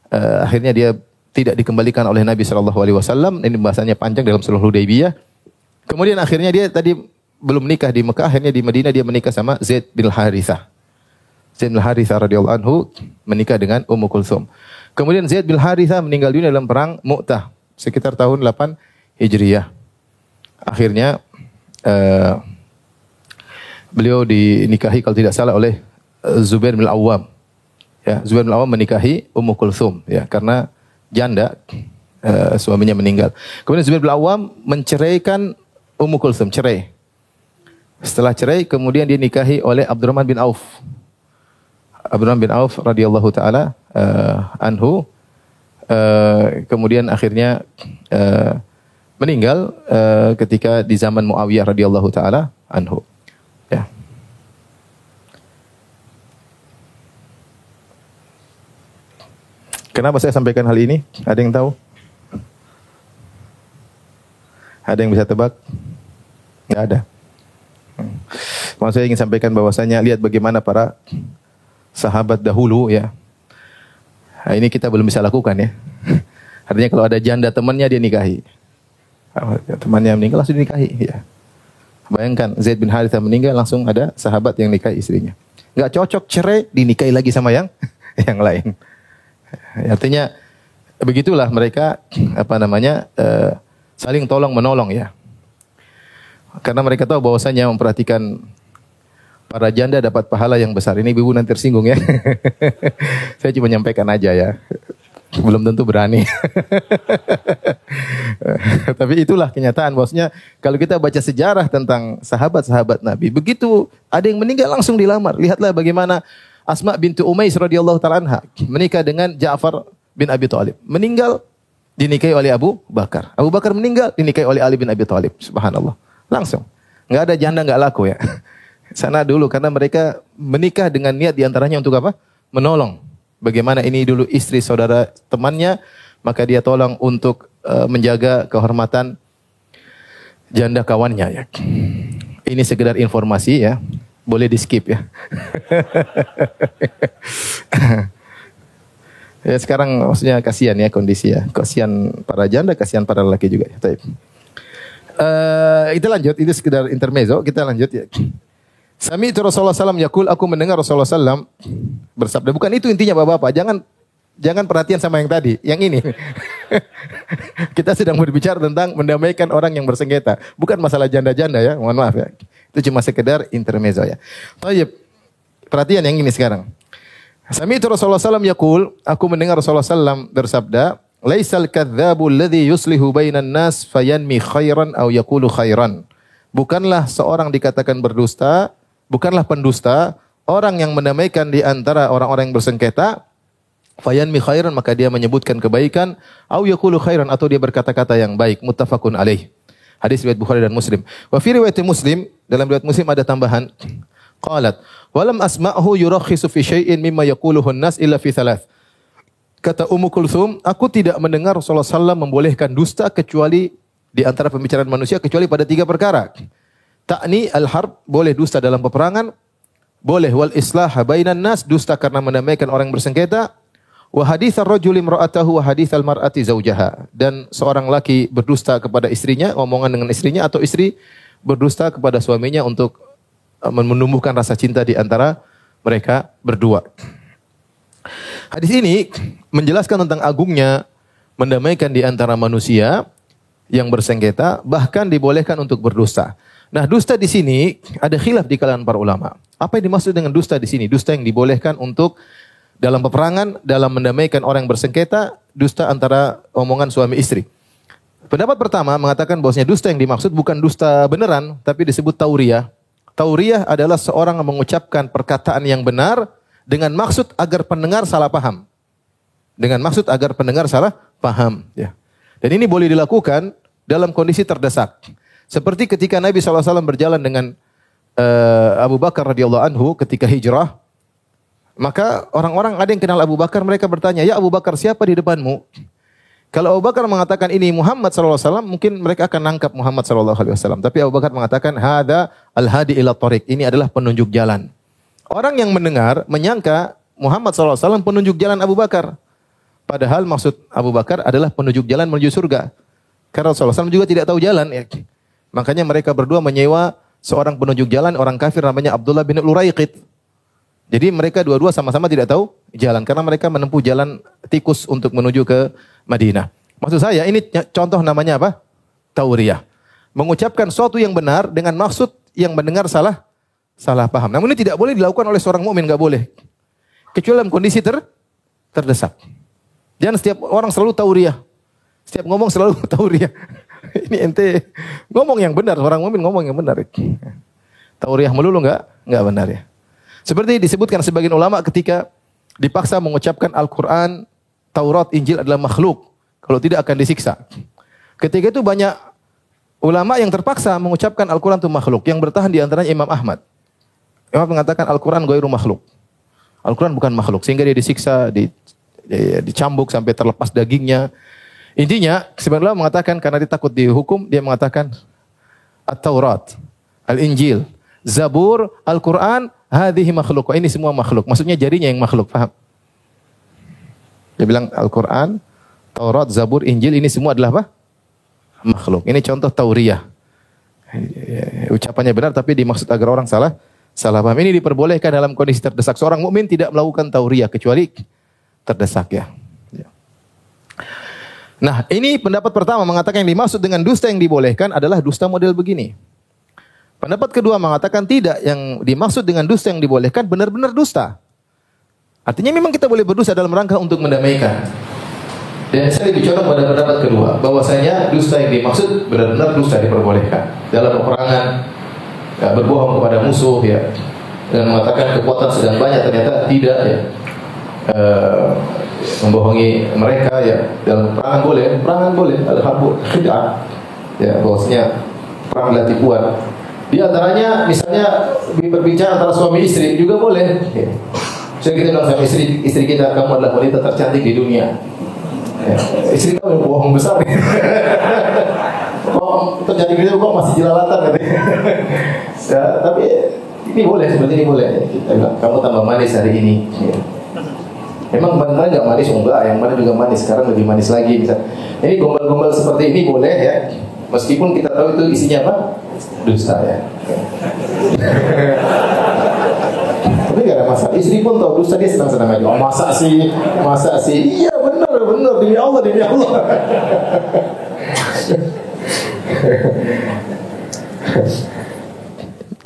uh, akhirnya dia tidak dikembalikan oleh Nabi Shallallahu Alaihi Wasallam. Ini bahasanya panjang dalam seluruh Hudaybiyah. Kemudian akhirnya dia tadi belum menikah di Mekah, akhirnya di Madinah dia menikah sama Zaid bin Harithah. Zaid bin Harithah radhiyallahu anhu menikah dengan Ummu Kulsum. Kemudian Zaid bin Haritha meninggal dunia dalam perang Mu'tah sekitar tahun 8 Hijriyah. Akhirnya uh, beliau dinikahi kalau tidak salah oleh uh, Zubair bin Awam. Ya, Zubair bin Awam menikahi Ummu Kulthum ya karena janda uh, suaminya meninggal. Kemudian Zubair bin Awam menceraikan Ummu Kulthum, cerai. Setelah cerai kemudian dinikahi oleh Abdurrahman bin Auf. Abdurrahman bin Auf radhiyallahu taala uh, anhu uh, kemudian akhirnya uh, meninggal uh, ketika di zaman Muawiyah radhiyallahu taala anhu. Ya. Kenapa saya sampaikan hal ini? Ada yang tahu? Ada yang bisa tebak? Enggak ada. Hmm. Maksud saya ingin sampaikan bahwasanya lihat bagaimana para sahabat dahulu ya. Nah, ini kita belum bisa lakukan ya. [LAUGHS] Artinya kalau ada janda temannya dia nikahi. Temannya meninggal langsung dinikahi ya. Bayangkan Zaid bin Harithah meninggal langsung ada sahabat yang nikahi istrinya. Enggak cocok cerai dinikahi lagi sama yang [LAUGHS] yang lain. [LAUGHS] Artinya begitulah mereka apa namanya eh, saling tolong menolong ya. Karena mereka tahu bahwasanya memperhatikan para janda dapat pahala yang besar. Ini ibu nanti tersinggung ya. [LAUGHS] Saya cuma menyampaikan aja ya. Belum tentu berani. [LAUGHS] Tapi itulah kenyataan bosnya. Kalau kita baca sejarah tentang sahabat-sahabat Nabi, begitu ada yang meninggal langsung dilamar. Lihatlah bagaimana Asma bintu Umais radhiyallahu taala anha menikah dengan Ja'far bin Abi Thalib. Meninggal dinikahi oleh Abu Bakar. Abu Bakar meninggal dinikahi oleh Ali bin Abi Thalib. Subhanallah. Langsung. Enggak ada janda enggak laku ya. [LAUGHS] Sana dulu karena mereka menikah dengan niat di antaranya untuk apa? Menolong. Bagaimana ini dulu istri saudara temannya, maka dia tolong untuk uh, menjaga kehormatan janda kawannya ya. Ini sekedar informasi ya. Boleh di skip ya. [LAUGHS] Ya sekarang maksudnya kasihan ya kondisi ya. Kasihan para janda, kasihan para lelaki juga. Ya. Uh, kita lanjut, itu sekedar intermezzo. Kita lanjut ya. Sami itu Rasulullah SAW yakul, aku mendengar Rasulullah SAW bersabda. Bukan itu intinya bapak-bapak. Jangan jangan perhatian sama yang tadi, yang ini. [LAUGHS] kita sedang berbicara tentang mendamaikan orang yang bersengketa. Bukan masalah janda-janda ya, mohon maaf ya. Itu cuma sekedar intermezzo ya. Tayyip, perhatian yang ini sekarang. Sami itu Rasulullah SAW yakul, aku mendengar Rasulullah SAW bersabda, Laisal kadzabu alladhi yuslihu bainan nas fayanmi khairan aw yaqulu khairan. Bukanlah seorang dikatakan berdusta, bukanlah pendusta, orang yang mendamaikan di antara orang-orang yang bersengketa, fayanmi khairan maka dia menyebutkan kebaikan, aw yaqulu khairan atau dia berkata-kata yang baik, muttafaqun alaih. Hadis riwayat Bukhari dan Muslim. Wa fi riwayat Muslim, dalam riwayat Muslim ada tambahan, qalat Walam asma'hu yurakhisu fi syai'in mimma yaquluhu nas illa fi thalath. Kata Ummu Kulthum, aku tidak mendengar Rasulullah SAW membolehkan dusta kecuali di antara pembicaraan manusia kecuali pada tiga perkara. Takni al-harb, boleh dusta dalam peperangan. Boleh wal islah bainan nas, dusta karena mendamaikan orang bersengketa. Wa hadits ar-rajuli imra'atahu wa hadits al-mar'ati zaujaha. Dan seorang laki berdusta kepada istrinya, omongan dengan istrinya atau istri berdusta kepada suaminya untuk Uh, menumbuhkan rasa cinta di antara mereka berdua. Hadis ini menjelaskan tentang agungnya mendamaikan di antara manusia yang bersengketa, bahkan dibolehkan untuk berdusta. Nah, dusta di sini ada khilaf di kalangan para ulama. Apa yang dimaksud dengan dusta di sini? Dusta yang dibolehkan untuk dalam peperangan, dalam mendamaikan orang yang bersengketa, dusta antara omongan suami istri. Pendapat pertama mengatakan bahwasanya dusta yang dimaksud bukan dusta beneran, tapi disebut tauriah. Tauriyah adalah seorang yang mengucapkan perkataan yang benar dengan maksud agar pendengar salah paham. Dengan maksud agar pendengar salah paham. Ya. Dan ini boleh dilakukan dalam kondisi terdesak. Seperti ketika Nabi SAW berjalan dengan uh, Abu Bakar radhiyallahu anhu ketika hijrah, maka orang-orang ada yang kenal Abu Bakar, mereka bertanya, ya Abu Bakar siapa di depanmu? Kalau Abu Bakar mengatakan ini Muhammad SAW, mungkin mereka akan nangkap Muhammad SAW. Tapi Abu Bakar mengatakan, Hada al-hadi ila tariq. Ini adalah penunjuk jalan. Orang yang mendengar, menyangka Muhammad SAW penunjuk jalan Abu Bakar. Padahal maksud Abu Bakar adalah penunjuk jalan menuju surga. Karena SAW juga tidak tahu jalan. Ya. Makanya mereka berdua menyewa seorang penunjuk jalan, orang kafir namanya Abdullah bin Luraiqid. Jadi mereka dua-dua sama-sama tidak tahu jalan. Karena mereka menempuh jalan tikus untuk menuju ke Madinah. Maksud saya ini contoh namanya apa? Tauriyah. Mengucapkan sesuatu yang benar dengan maksud yang mendengar salah salah paham. Namun ini tidak boleh dilakukan oleh seorang mukmin, nggak boleh. Kecuali dalam kondisi ter terdesak. Jangan setiap orang selalu tauriyah. Setiap ngomong selalu [LAUGHS] tauriyah. ini ente ngomong yang benar, orang mukmin ngomong yang benar. Tauriyah melulu nggak nggak benar ya. Seperti disebutkan sebagian ulama ketika dipaksa mengucapkan Al-Quran Taurat, Injil adalah makhluk. Kalau tidak akan disiksa. Ketika itu banyak ulama yang terpaksa mengucapkan Al-Quran itu makhluk. Yang bertahan di antaranya Imam Ahmad. Imam mengatakan Al-Quran goiru makhluk. Al-Quran bukan makhluk. Sehingga dia disiksa, di, di, dicambuk sampai terlepas dagingnya. Intinya, sebenarnya mengatakan karena dia takut dihukum, dia mengatakan At-Taurat, Al-Injil, Zabur, Al-Quran, hadhihi makhluk. Ini semua makhluk. Maksudnya jarinya yang makhluk, paham? Dia bilang Al-Quran, Taurat, Zabur, Injil ini semua adalah apa? Makhluk. Ini contoh tauriyah. Ucapannya benar tapi dimaksud agar orang salah salah paham. Ini diperbolehkan dalam kondisi terdesak. Seorang mukmin tidak melakukan tauriyah kecuali terdesak ya. Nah, ini pendapat pertama mengatakan yang dimaksud dengan dusta yang dibolehkan adalah dusta model begini. Pendapat kedua mengatakan tidak, yang dimaksud dengan dusta yang dibolehkan benar-benar dusta. Artinya memang kita boleh berdusta dalam rangka untuk mendamaikan. Dan saya condong pada pendapat kedua, bahwasanya dusta yang dimaksud benar-benar dusta diperbolehkan dalam peperangan, ya, berbohong kepada musuh ya, dan mengatakan kekuatan sedang banyak ternyata tidak ya. Uh, membohongi mereka ya dalam perangan boleh, perangan boleh, ada harbu [LAUGHS] ya bahwasanya perang adalah tipuan. Di antaranya misalnya berbicara antara suami istri juga boleh. Ya. Saya kita bilang sama istri, istri kita kamu adalah wanita tercantik di dunia. Ya. Istri kamu yang bohong besar. [LAUGHS] kok terjadi gitu kok masih jelalatan katanya. ya, tapi ini boleh seperti ini boleh. Kita kamu tambah manis hari ini. Ya. Memang kemarin nggak manis, enggak, yang mana juga manis. Sekarang lebih manis lagi. Bisa. Ini gombal-gombal seperti ini boleh ya. Meskipun kita tahu itu isinya apa? Dusta ya. Tapi gak ada masalah. Istri pun tahu dusta dia senang-senang aja. Oh, masa sih, masa sih. Iya benar, benar demi Allah, demi Allah.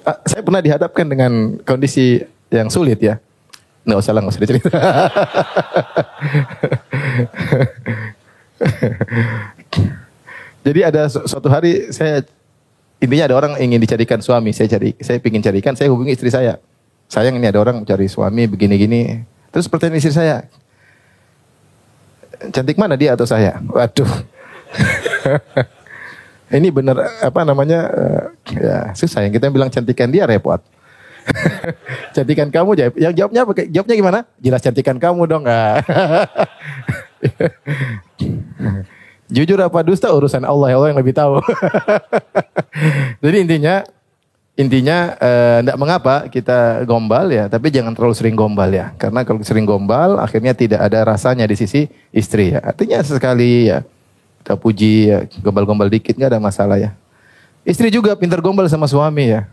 Ah, saya pernah dihadapkan dengan kondisi yang sulit ya. Nggak usah lah, nggak usah dicerita. [LAUGHS] Jadi ada suatu hari saya intinya ada orang ingin dicarikan suami, saya cari, saya ingin carikan, saya hubungi istri saya. Sayang ini ada orang mencari suami begini-gini. Terus pertanyaan istri saya, cantik mana dia atau saya? Waduh. [LAUGHS] ini benar apa namanya? Uh, ya susah yang kita bilang cantikan dia repot. [LAUGHS] cantikan kamu. Yang jawabnya apa? Jawabnya gimana? Jelas cantikan kamu dong. [LAUGHS] Jujur apa dusta urusan Allah, Allah yang lebih tahu. [LAUGHS] Jadi intinya intinya tidak eh, mengapa kita gombal ya, tapi jangan terlalu sering gombal ya. Karena kalau sering gombal akhirnya tidak ada rasanya di sisi istri ya. Artinya sesekali ya kita puji ya, gombal-gombal dikit nggak ada masalah ya. Istri juga pintar gombal sama suami ya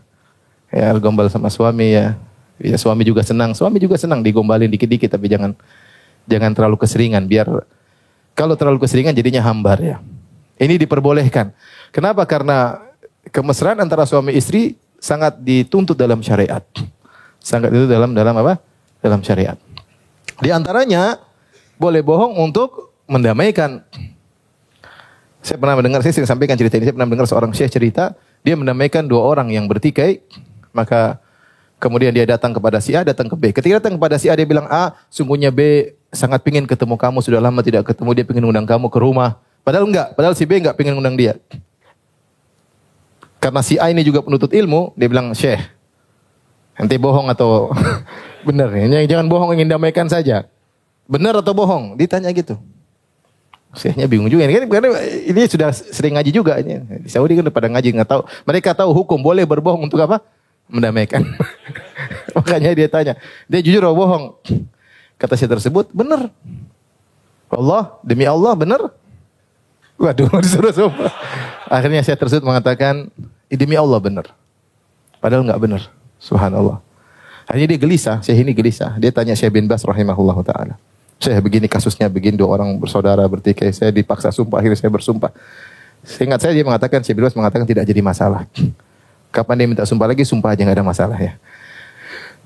ya gombal sama suami ya. Ya suami juga senang, suami juga senang digombalin dikit-dikit tapi jangan jangan terlalu keseringan biar kalau terlalu keseringan jadinya hambar ya. Ini diperbolehkan. Kenapa? Karena kemesraan antara suami istri sangat dituntut dalam syariat. Sangat itu dalam dalam apa? Dalam syariat. Di antaranya boleh bohong untuk mendamaikan. Saya pernah mendengar, saya sering sampaikan cerita ini, saya pernah mendengar seorang syekh cerita, dia mendamaikan dua orang yang bertikai, maka kemudian dia datang kepada si A, datang ke B. Ketika datang kepada si A, dia bilang, A, sungguhnya B sangat pingin ketemu kamu, sudah lama tidak ketemu, dia pingin undang kamu ke rumah. Padahal enggak, padahal si B enggak pingin undang dia. Karena si A ini juga penuntut ilmu, dia bilang, Syekh, nanti bohong atau [LAUGHS] benar? Ini jangan bohong, ingin damaikan saja. Benar atau bohong? Ditanya gitu. Syekhnya bingung juga ini karena ini sudah sering ngaji juga ini. Di Saudi kan pada ngaji nggak tahu. Mereka tahu hukum boleh berbohong untuk apa? mendamaikan. [LAUGHS] Makanya dia tanya, dia jujur atau bohong? Kata si tersebut, benar. Allah, demi Allah benar. Waduh, [LAUGHS] disuruh sumpah. Akhirnya saya tersebut mengatakan, demi Allah benar. Padahal nggak benar. Subhanallah. Akhirnya dia gelisah, saya ini gelisah. Dia tanya Syekh bin Bas rahimahullah ta'ala. Saya begini kasusnya, begini dua orang bersaudara bertikai. Saya dipaksa sumpah, akhirnya saya bersumpah. Seingat saya dia mengatakan, Syekh bin Bas mengatakan tidak jadi masalah. [CLEARS THROAT] Kapan dia minta sumpah lagi, sumpah aja nggak ada masalah ya.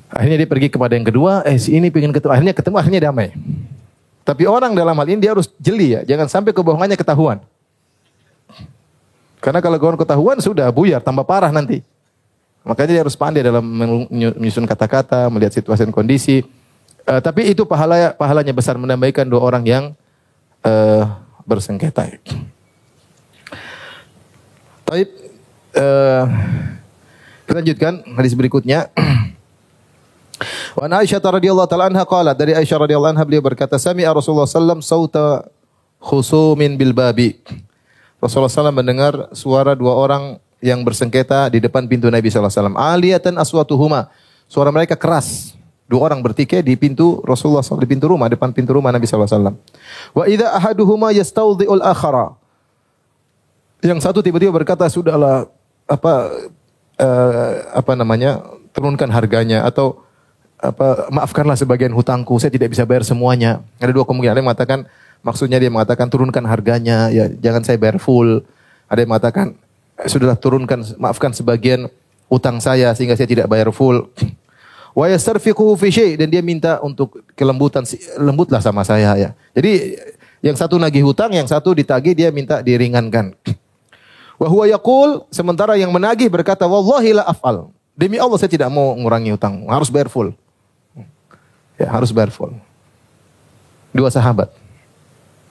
Akhirnya dia pergi kepada yang kedua, eh si ini pengen ketemu, akhirnya ketemu, akhirnya damai. Tapi orang dalam hal ini dia harus jeli ya, jangan sampai kebohongannya ketahuan. Karena kalau kebohongan ketahuan sudah buyar, tambah parah nanti. Makanya dia harus pandai dalam menyusun kata-kata, melihat situasi dan kondisi. Uh, tapi itu pahala pahalanya besar menambahkan dua orang yang uh, bersengketa. Tapi uh, kita lanjutkan hadis berikutnya. [CLEARS THROAT] Wa Aisyah radhiyallahu taala anha qalat dari Aisyah radhiyallahu anha beliau berkata sami'a Rasulullah sallam sauta khusumin bil babi. Rasulullah sallam mendengar suara dua orang yang bersengketa di depan pintu Nabi sallallahu alaihi wasallam. Aliyatan aswatuhuma. Suara mereka keras. Dua orang bertikai di pintu Rasulullah SAW, di pintu rumah, depan pintu rumah Nabi wasallam. Wa idza ahaduhuma yastawdhi'ul akhara. Yang satu tiba-tiba berkata, "Sudahlah, apa uh, apa namanya turunkan harganya atau apa maafkanlah sebagian hutangku saya tidak bisa bayar semuanya ada dua kemungkinan ada yang mengatakan Maksudnya dia mengatakan turunkan harganya, ya jangan saya bayar full. Ada yang mengatakan "Eh, sudahlah turunkan, maafkan sebagian utang saya sehingga saya tidak bayar full. Wa yastarfiquhu fi dan dia minta untuk kelembutan lembutlah sama saya ya. Jadi yang satu nagih hutang, yang satu ditagih dia minta diringankan. [CLEARS THROAT] Wa huwa yaqul sementara yang menagih berkata wallahi la af'al. Demi Allah saya tidak mau mengurangi hutang, harus bayar full. Ya, harus bayar full. Dua sahabat.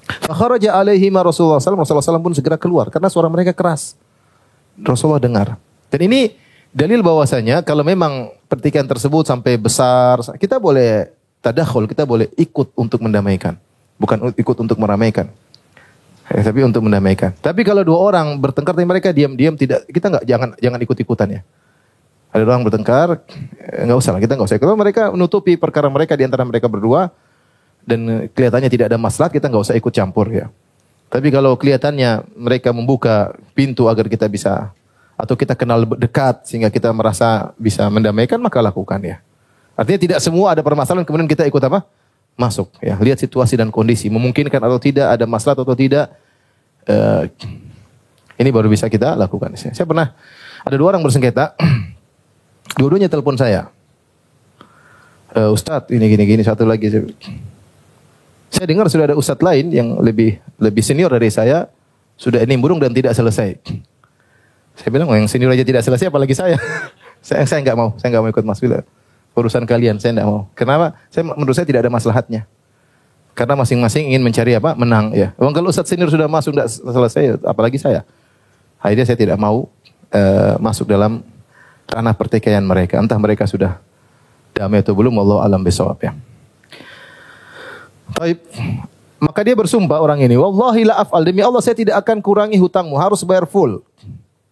Fakharaja alaihi ma Rasulullah SAW, Rasulullah SAW pun segera keluar karena suara mereka keras. Rasulullah dengar. Dan ini dalil bahwasanya kalau memang pertikaian tersebut sampai besar, kita boleh tadakhul, kita boleh ikut untuk mendamaikan. Bukan ikut untuk meramaikan. Eh, tapi untuk mendamaikan. Tapi kalau dua orang bertengkar tapi mereka diam-diam tidak kita nggak jangan jangan ikut-ikutan ya. Ada orang bertengkar, eh, nggak usah lah kita nggak usah. Kalau mereka menutupi perkara mereka di antara mereka berdua dan eh, kelihatannya tidak ada masalah, kita nggak usah ikut campur ya. Tapi kalau kelihatannya mereka membuka pintu agar kita bisa atau kita kenal dekat sehingga kita merasa bisa mendamaikan maka lakukan ya. Artinya tidak semua ada permasalahan kemudian kita ikut apa? Masuk ya. Lihat situasi dan kondisi memungkinkan atau tidak ada masalah atau tidak. Eh, ini baru bisa kita lakukan. Saya pernah ada dua orang bersengketa. [CLEARS THROAT] Dua-duanya telepon saya. Eh, Ustadz ini gini gini satu lagi. Saya- dengar sudah ada ustadz lain yang lebih lebih senior dari saya sudah ini burung dan tidak selesai. Saya bilang, oh, yang senior aja tidak selesai, apalagi saya. [LAUGHS] saya saya nggak mau, saya nggak mau ikut Mas Bila. Urusan kalian, saya nggak mau. Kenapa? Saya menurut saya tidak ada maslahatnya. Karena masing-masing ingin mencari apa? Menang ya. Emang kalau Ustadz senior sudah masuk tidak selesai, apalagi saya. Akhirnya saya tidak mau eh, masuk dalam ranah pertikaian mereka. Entah mereka sudah damai atau belum, Allah alam besok ya. Taib. Maka dia bersumpah orang ini, wallahi la af'al demi Allah saya tidak akan kurangi hutangmu, harus bayar full.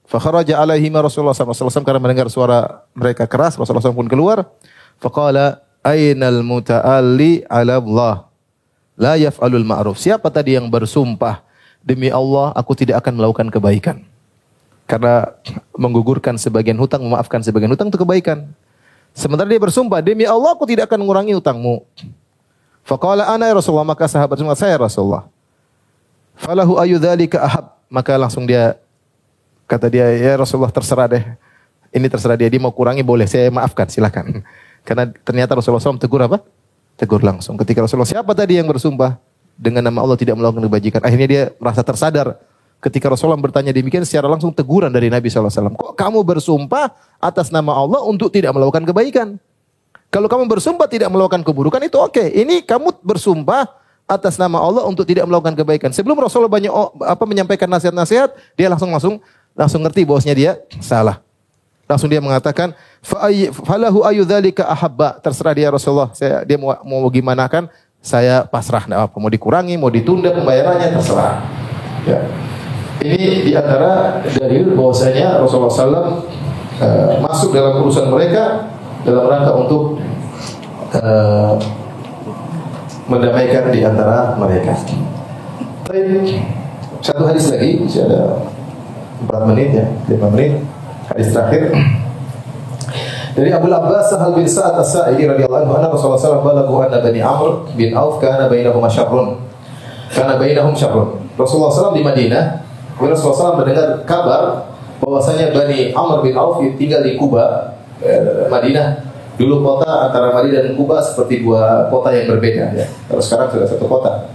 Fakharaja alaihi ma Rasulullah SAW karena mendengar suara mereka keras, Rasulullah SAW pun keluar. Faqala ainal muta'alli ala Allah la yaf'alul ma'ruf. Siapa tadi yang bersumpah demi Allah aku tidak akan melakukan kebaikan. Karena menggugurkan sebagian hutang, memaafkan sebagian hutang itu kebaikan. Sementara dia bersumpah demi Allah aku tidak akan mengurangi hutangmu. Faqala ana ya Rasulullah maka sahabat semua saya Rasulullah. Falahu ayu dzalika ahab maka langsung dia kata dia ya Rasulullah terserah deh. Ini terserah dia dia mau kurangi boleh saya maafkan silakan. [LAUGHS] Karena ternyata Rasulullah SAW tegur apa? Tegur langsung. Ketika Rasulullah siapa tadi yang bersumpah dengan nama Allah tidak melakukan kebajikan. Akhirnya dia merasa tersadar. Ketika Rasulullah bertanya demikian secara langsung teguran dari Nabi SAW. Kok kamu bersumpah atas nama Allah untuk tidak melakukan kebaikan? Kalau kamu bersumpah tidak melakukan keburukan itu oke. Ini kamu bersumpah atas nama Allah untuk tidak melakukan kebaikan. Sebelum Rasulullah banyak apa menyampaikan nasihat-nasihat, dia langsung langsung langsung ngerti bahwasanya dia salah. Langsung dia mengatakan, "Fa ay- falahu ayu dzalika ahabba." Terserah dia Rasulullah. Saya dia mau mau gimana kan? Saya pasrah enggak apa mau dikurangi, mau ditunda pembayarannya terserah. Ya. Ini di antara dalil bahwasanya Rasulullah SAW eh, masuk dalam urusan mereka dalam rangka untuk eh, mendamaikan di antara mereka. Baik. Satu hadis lagi, masih ada empat menit ya, lima menit. Hadis terakhir. Dari Abu Abbas Sahal bin Sa'ad As-Sa'idi radhiyallahu anhu anna Rasulullah alaihi wasallam anna Bani Amr bin Auf kana bainahum syarrun. Kana bainahum syarrun. Rasulullah SAW di Madinah, kemudian SAW mendengar kabar bahwasanya Bani Amr bin Auf tinggal di Kuba, eh, Madinah. Dulu kota antara Madinah dan Kuba seperti dua kota yang berbeda ya. Kalau sekarang sudah satu kota.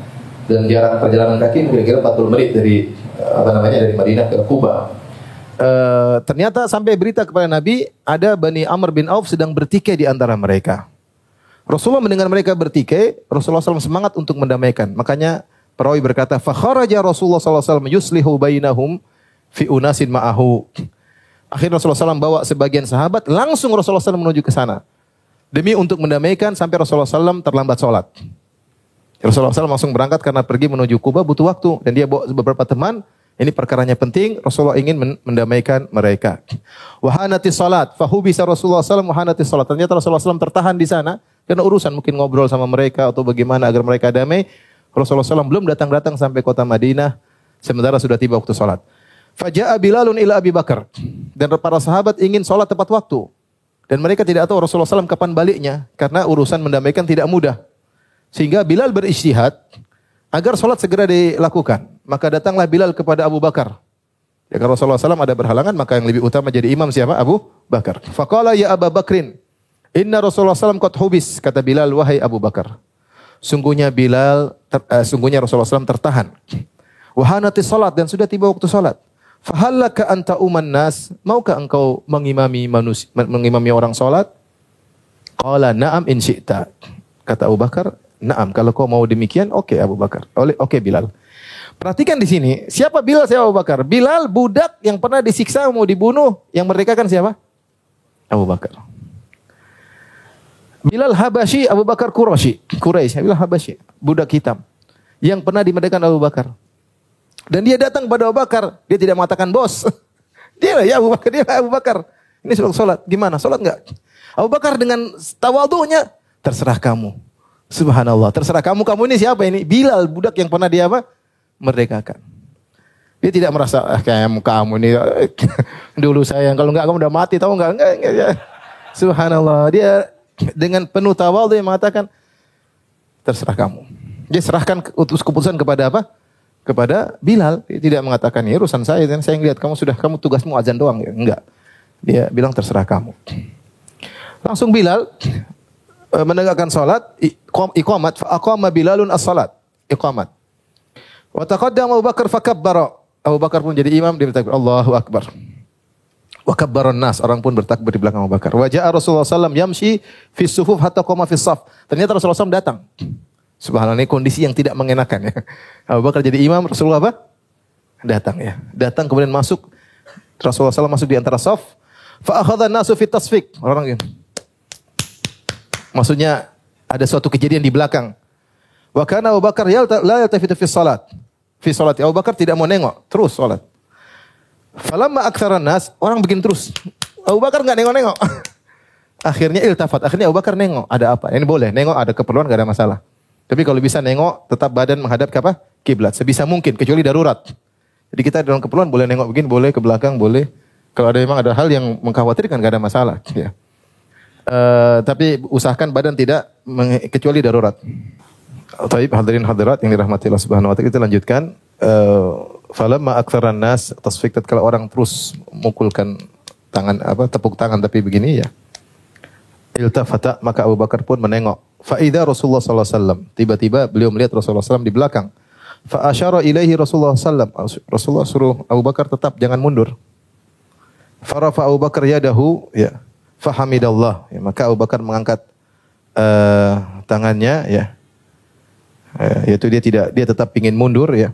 Dan jarak perjalanan kaki kira-kira 40 menit dari eh, apa namanya dari Madinah ke Kuba. Eh, ternyata sampai berita kepada Nabi ada Bani Amr bin Auf sedang bertikai di antara mereka. Rasulullah mendengar mereka bertikai, Rasulullah SAW semangat untuk mendamaikan. Makanya perawi berkata, "Fakharaja Rasulullah SAW yuslihu bainahum fi unasin ma'ahu." Akhirnya Rasulullah SAW bawa sebagian sahabat, langsung Rasulullah SAW menuju ke sana. Demi untuk mendamaikan sampai Rasulullah SAW terlambat sholat. Rasulullah SAW langsung berangkat karena pergi menuju Kuba butuh waktu. Dan dia bawa beberapa teman, ini perkaranya penting, Rasulullah ingin men- mendamaikan mereka. Wahanati salat, fahubisa Rasulullah SAW wahanati salat. Ternyata Rasulullah SAW tertahan di sana, karena urusan mungkin ngobrol sama mereka atau bagaimana agar mereka damai. Rasulullah SAW belum datang-datang sampai kota Madinah, sementara sudah tiba waktu salat. Faja'a Bilalun ila Abi Bakar. Dan para sahabat ingin sholat tepat waktu. Dan mereka tidak tahu Rasulullah SAW kapan baliknya. Karena urusan mendamaikan tidak mudah. Sehingga Bilal beristihad. agar sholat segera dilakukan. Maka datanglah Bilal kepada Abu Bakar. Ya kalau Rasulullah SAW ada berhalangan, maka yang lebih utama jadi imam siapa? Abu Bakar. Faqala ya Abu Bakrin, inna Rasulullah SAW qad hubis, kata Bilal, wahai Abu Bakar. Sungguhnya Bilal, ter, uh, sungguhnya Rasulullah SAW tertahan. Wahanati salat dan sudah tiba waktu salat. Fahallaka anta uman nas, maukah engkau mengimami manusia, mengimami orang salat? Qala na'am in syi'ta. Kata Abu Bakar, na'am. Kalau kau mau demikian, oke okay, Abu Bakar. Oke okay, Bilal. Perhatikan di sini, siapa Bilal, siapa Abu Bakar? Bilal budak yang pernah disiksa mau dibunuh, yang merdekakan siapa? Abu Bakar. Bilal Habashi, Abu Bakar Quraisy. Quraisy, Bilal Habashi, budak hitam yang pernah dimerdekakan Abu Bakar. Dan dia datang kepada Abu Bakar, dia tidak mengatakan bos. [LAUGHS] Dia lah ya Abu Bakar, dia lah Abu Bakar. Ini sudah sholat, gimana? Sholat enggak? Abu Bakar dengan tawadhu'nya, terserah kamu. Subhanallah, terserah kamu. Kamu ini siapa ini? Bilal, budak yang pernah dia apa? merdekakan. Dia tidak merasa ah, kayak kamu ini [LAUGHS] dulu saya kalau enggak kamu udah mati tahu enggak enggak, enggak ya. Subhanallah dia dengan penuh tawal dia mengatakan terserah kamu. Dia serahkan utus keputusan kepada apa? Kepada Bilal. Dia tidak mengatakan ya urusan saya dan saya lihat kamu sudah kamu tugasmu azan doang ya. Enggak. Dia bilang terserah kamu. Langsung Bilal eh, menegakkan salat iqamat fa aqama Bilalun as-salat. Iqamat. Wa taqaddama Abu Bakar fakabbara. Abu Bakar pun jadi imam, dia Allahu Akbar. Wa kabbaran nas, orang pun bertakbir di belakang Abu Bakar. Wa ja'a Rasulullah sallam yamshi fi sufuf hatta qama fi saf. Ternyata Rasulullah SAW datang. Subhanallah ini kondisi yang tidak mengenakan ya. Abu Bakar jadi imam, Rasulullah apa? Datang ya. Datang kemudian masuk Rasulullah SAW masuk di antara saf. Fa akhadha nasu fi tasfik. Orang gitu. Maksudnya ada suatu kejadian di belakang. Wa kana Abu Bakar la yaltafitu fi salat. Fi salat Abu Bakar tidak mau nengok, terus salat. Falamma aktsaran nas, orang bikin terus. Abu Bakar enggak nengok-nengok. [LAUGHS] akhirnya iltafat, akhirnya Abu Bakar nengok, ada apa? Ini boleh, nengok ada keperluan enggak ada masalah. Tapi kalau bisa nengok, tetap badan menghadap ke apa? Kiblat. Sebisa mungkin, kecuali darurat. Jadi kita dalam keperluan boleh nengok begini, boleh ke belakang, boleh. Kalau ada memang ada hal yang mengkhawatirkan enggak ada masalah. Ya. Uh, tapi usahakan badan tidak kecuali darurat. Taib hadirin hadirat yang dirahmati Allah Subhanahu wa taala kita lanjutkan uh, falamma aktsaran nas tasfik tatkala orang terus mukulkan tangan apa tepuk tangan tapi begini ya. Iltafata maka Abu Bakar pun menengok. Fa idza Rasulullah sallallahu alaihi wasallam tiba-tiba beliau melihat Rasulullah SAW di belakang. Fa asyara ilaihi Rasulullah sallam Rasulullah suruh Abu Bakar tetap jangan mundur. Farafa Abu Bakar yadahu ya. Fahamidallah ya, maka Abu Bakar mengangkat uh, tangannya ya. Ya, yaitu dia tidak dia tetap ingin mundur ya.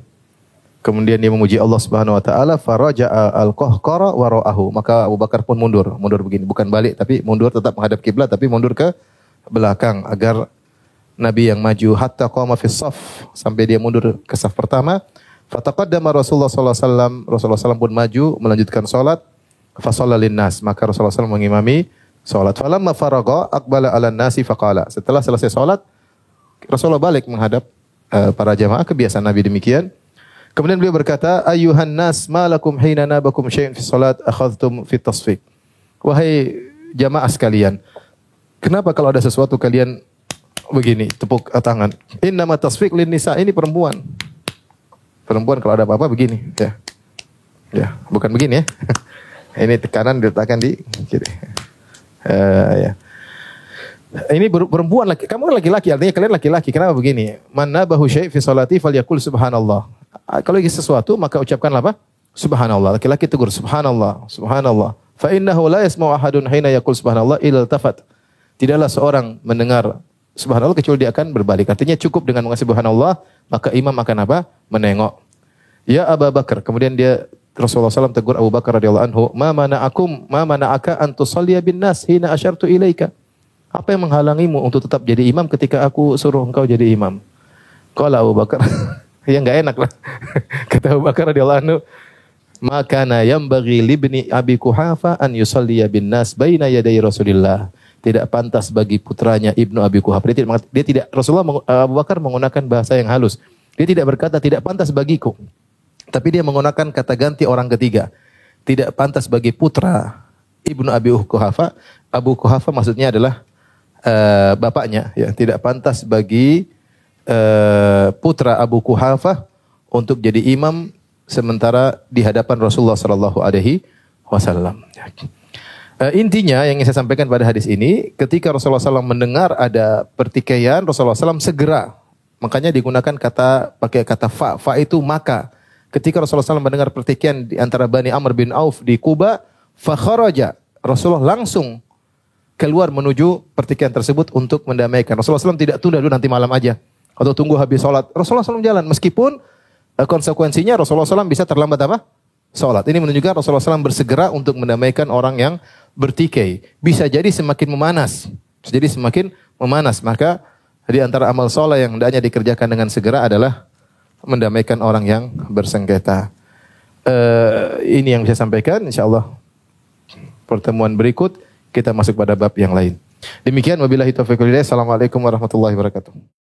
Kemudian dia memuji Allah Subhanahu wa taala faraja'a al-qahqara wara'ahu. Maka Abu Bakar pun mundur, mundur begini, bukan balik tapi mundur tetap menghadap kiblat tapi mundur ke belakang agar Nabi yang maju hatta qama fi saf sampai dia mundur ke saf pertama. Fataqaddama Rasulullah sallallahu alaihi wasallam, Rasulullah SAW pun maju melanjutkan salat. Fa nas, maka Rasulullah SAW mengimami salat. Falamma faragha aqbala 'ala nasi faqala. Setelah selesai salat, Rasulullah balik menghadap uh, para jamaah kebiasaan Nabi demikian. Kemudian beliau berkata, "Ayyuhan nas, ma lakum hina nabakum syai'un fi salat akhadhtum fi tasfiq." Wahai jamaah sekalian, kenapa kalau ada sesuatu kalian begini, tepuk tangan? Innama tasfiq lin nisa, ini perempuan. Perempuan kalau ada apa-apa begini, ya. Ya, bukan begini ya. [LAUGHS] ini tekanan diletakkan di kiri. Uh, ya. Ini perempuan laki, kamu laki-laki, artinya kalian laki-laki. Kenapa begini? Mana bahu syai' fi salati falyakul subhanallah. Ah, kalau ingin sesuatu maka ucapkanlah apa? Subhanallah. Laki-laki tegur subhanallah, subhanallah. Fa innahu la yasma'u ahadun hina yaqul subhanallah illa tafat. Tidaklah seorang mendengar subhanallah kecuali dia akan berbalik. Artinya cukup dengan mengasih subhanallah, maka imam akan apa? Menengok. Ya Abu Bakar. Kemudian dia Rasulullah SAW tegur Abu Bakar radhiyallahu anhu, "Ma mana'akum ma mana'aka an tusalliya bin nas hina asyartu ilaika?" Apa yang menghalangimu untuk tetap jadi imam ketika aku suruh engkau jadi imam? Kalau Abu Bakar, [LAUGHS] ya nggak enak lah. [LAUGHS] Kata Abu Bakar radhiyallahu anhu, maka yang bagi libni Abi Kuhafa an yusalliya bin nas baina yaday Rasulillah. Tidak pantas bagi putranya Ibnu Abi Kuhafa. Dia tidak, dia tidak Rasulullah Abu Bakar menggunakan bahasa yang halus. Dia tidak berkata tidak pantas bagiku. Tapi dia menggunakan kata ganti orang ketiga. Tidak pantas bagi putra Ibnu Abi Kuhafa. Abu Kuhafa maksudnya adalah uh, bapaknya ya tidak pantas bagi uh, putra Abu Kuhafah untuk jadi imam sementara di hadapan Rasulullah sallallahu alaihi wasallam. Uh, intinya yang ingin saya sampaikan pada hadis ini, ketika Rasulullah SAW mendengar ada pertikaian, Rasulullah SAW segera, makanya digunakan kata pakai kata fa, fa itu maka. Ketika Rasulullah SAW mendengar pertikaian di antara Bani Amr bin Auf di Kuba, fa kharaja. Rasulullah langsung keluar menuju pertikaian tersebut untuk mendamaikan. Rasulullah SAW tidak tunda dulu nanti malam aja atau tunggu habis sholat. Rasulullah SAW jalan meskipun uh, konsekuensinya Rasulullah SAW bisa terlambat apa? Sholat. Ini menunjukkan Rasulullah SAW bersegera untuk mendamaikan orang yang bertikai. Bisa jadi semakin memanas. Jadi semakin memanas. Maka di antara amal soleh yang hendaknya dikerjakan dengan segera adalah mendamaikan orang yang bersengketa. Uh, ini yang saya sampaikan. Insya Allah pertemuan berikut kita masuk pada bab yang lain. Demikian wabillahi taufiq Assalamualaikum warahmatullahi wabarakatuh.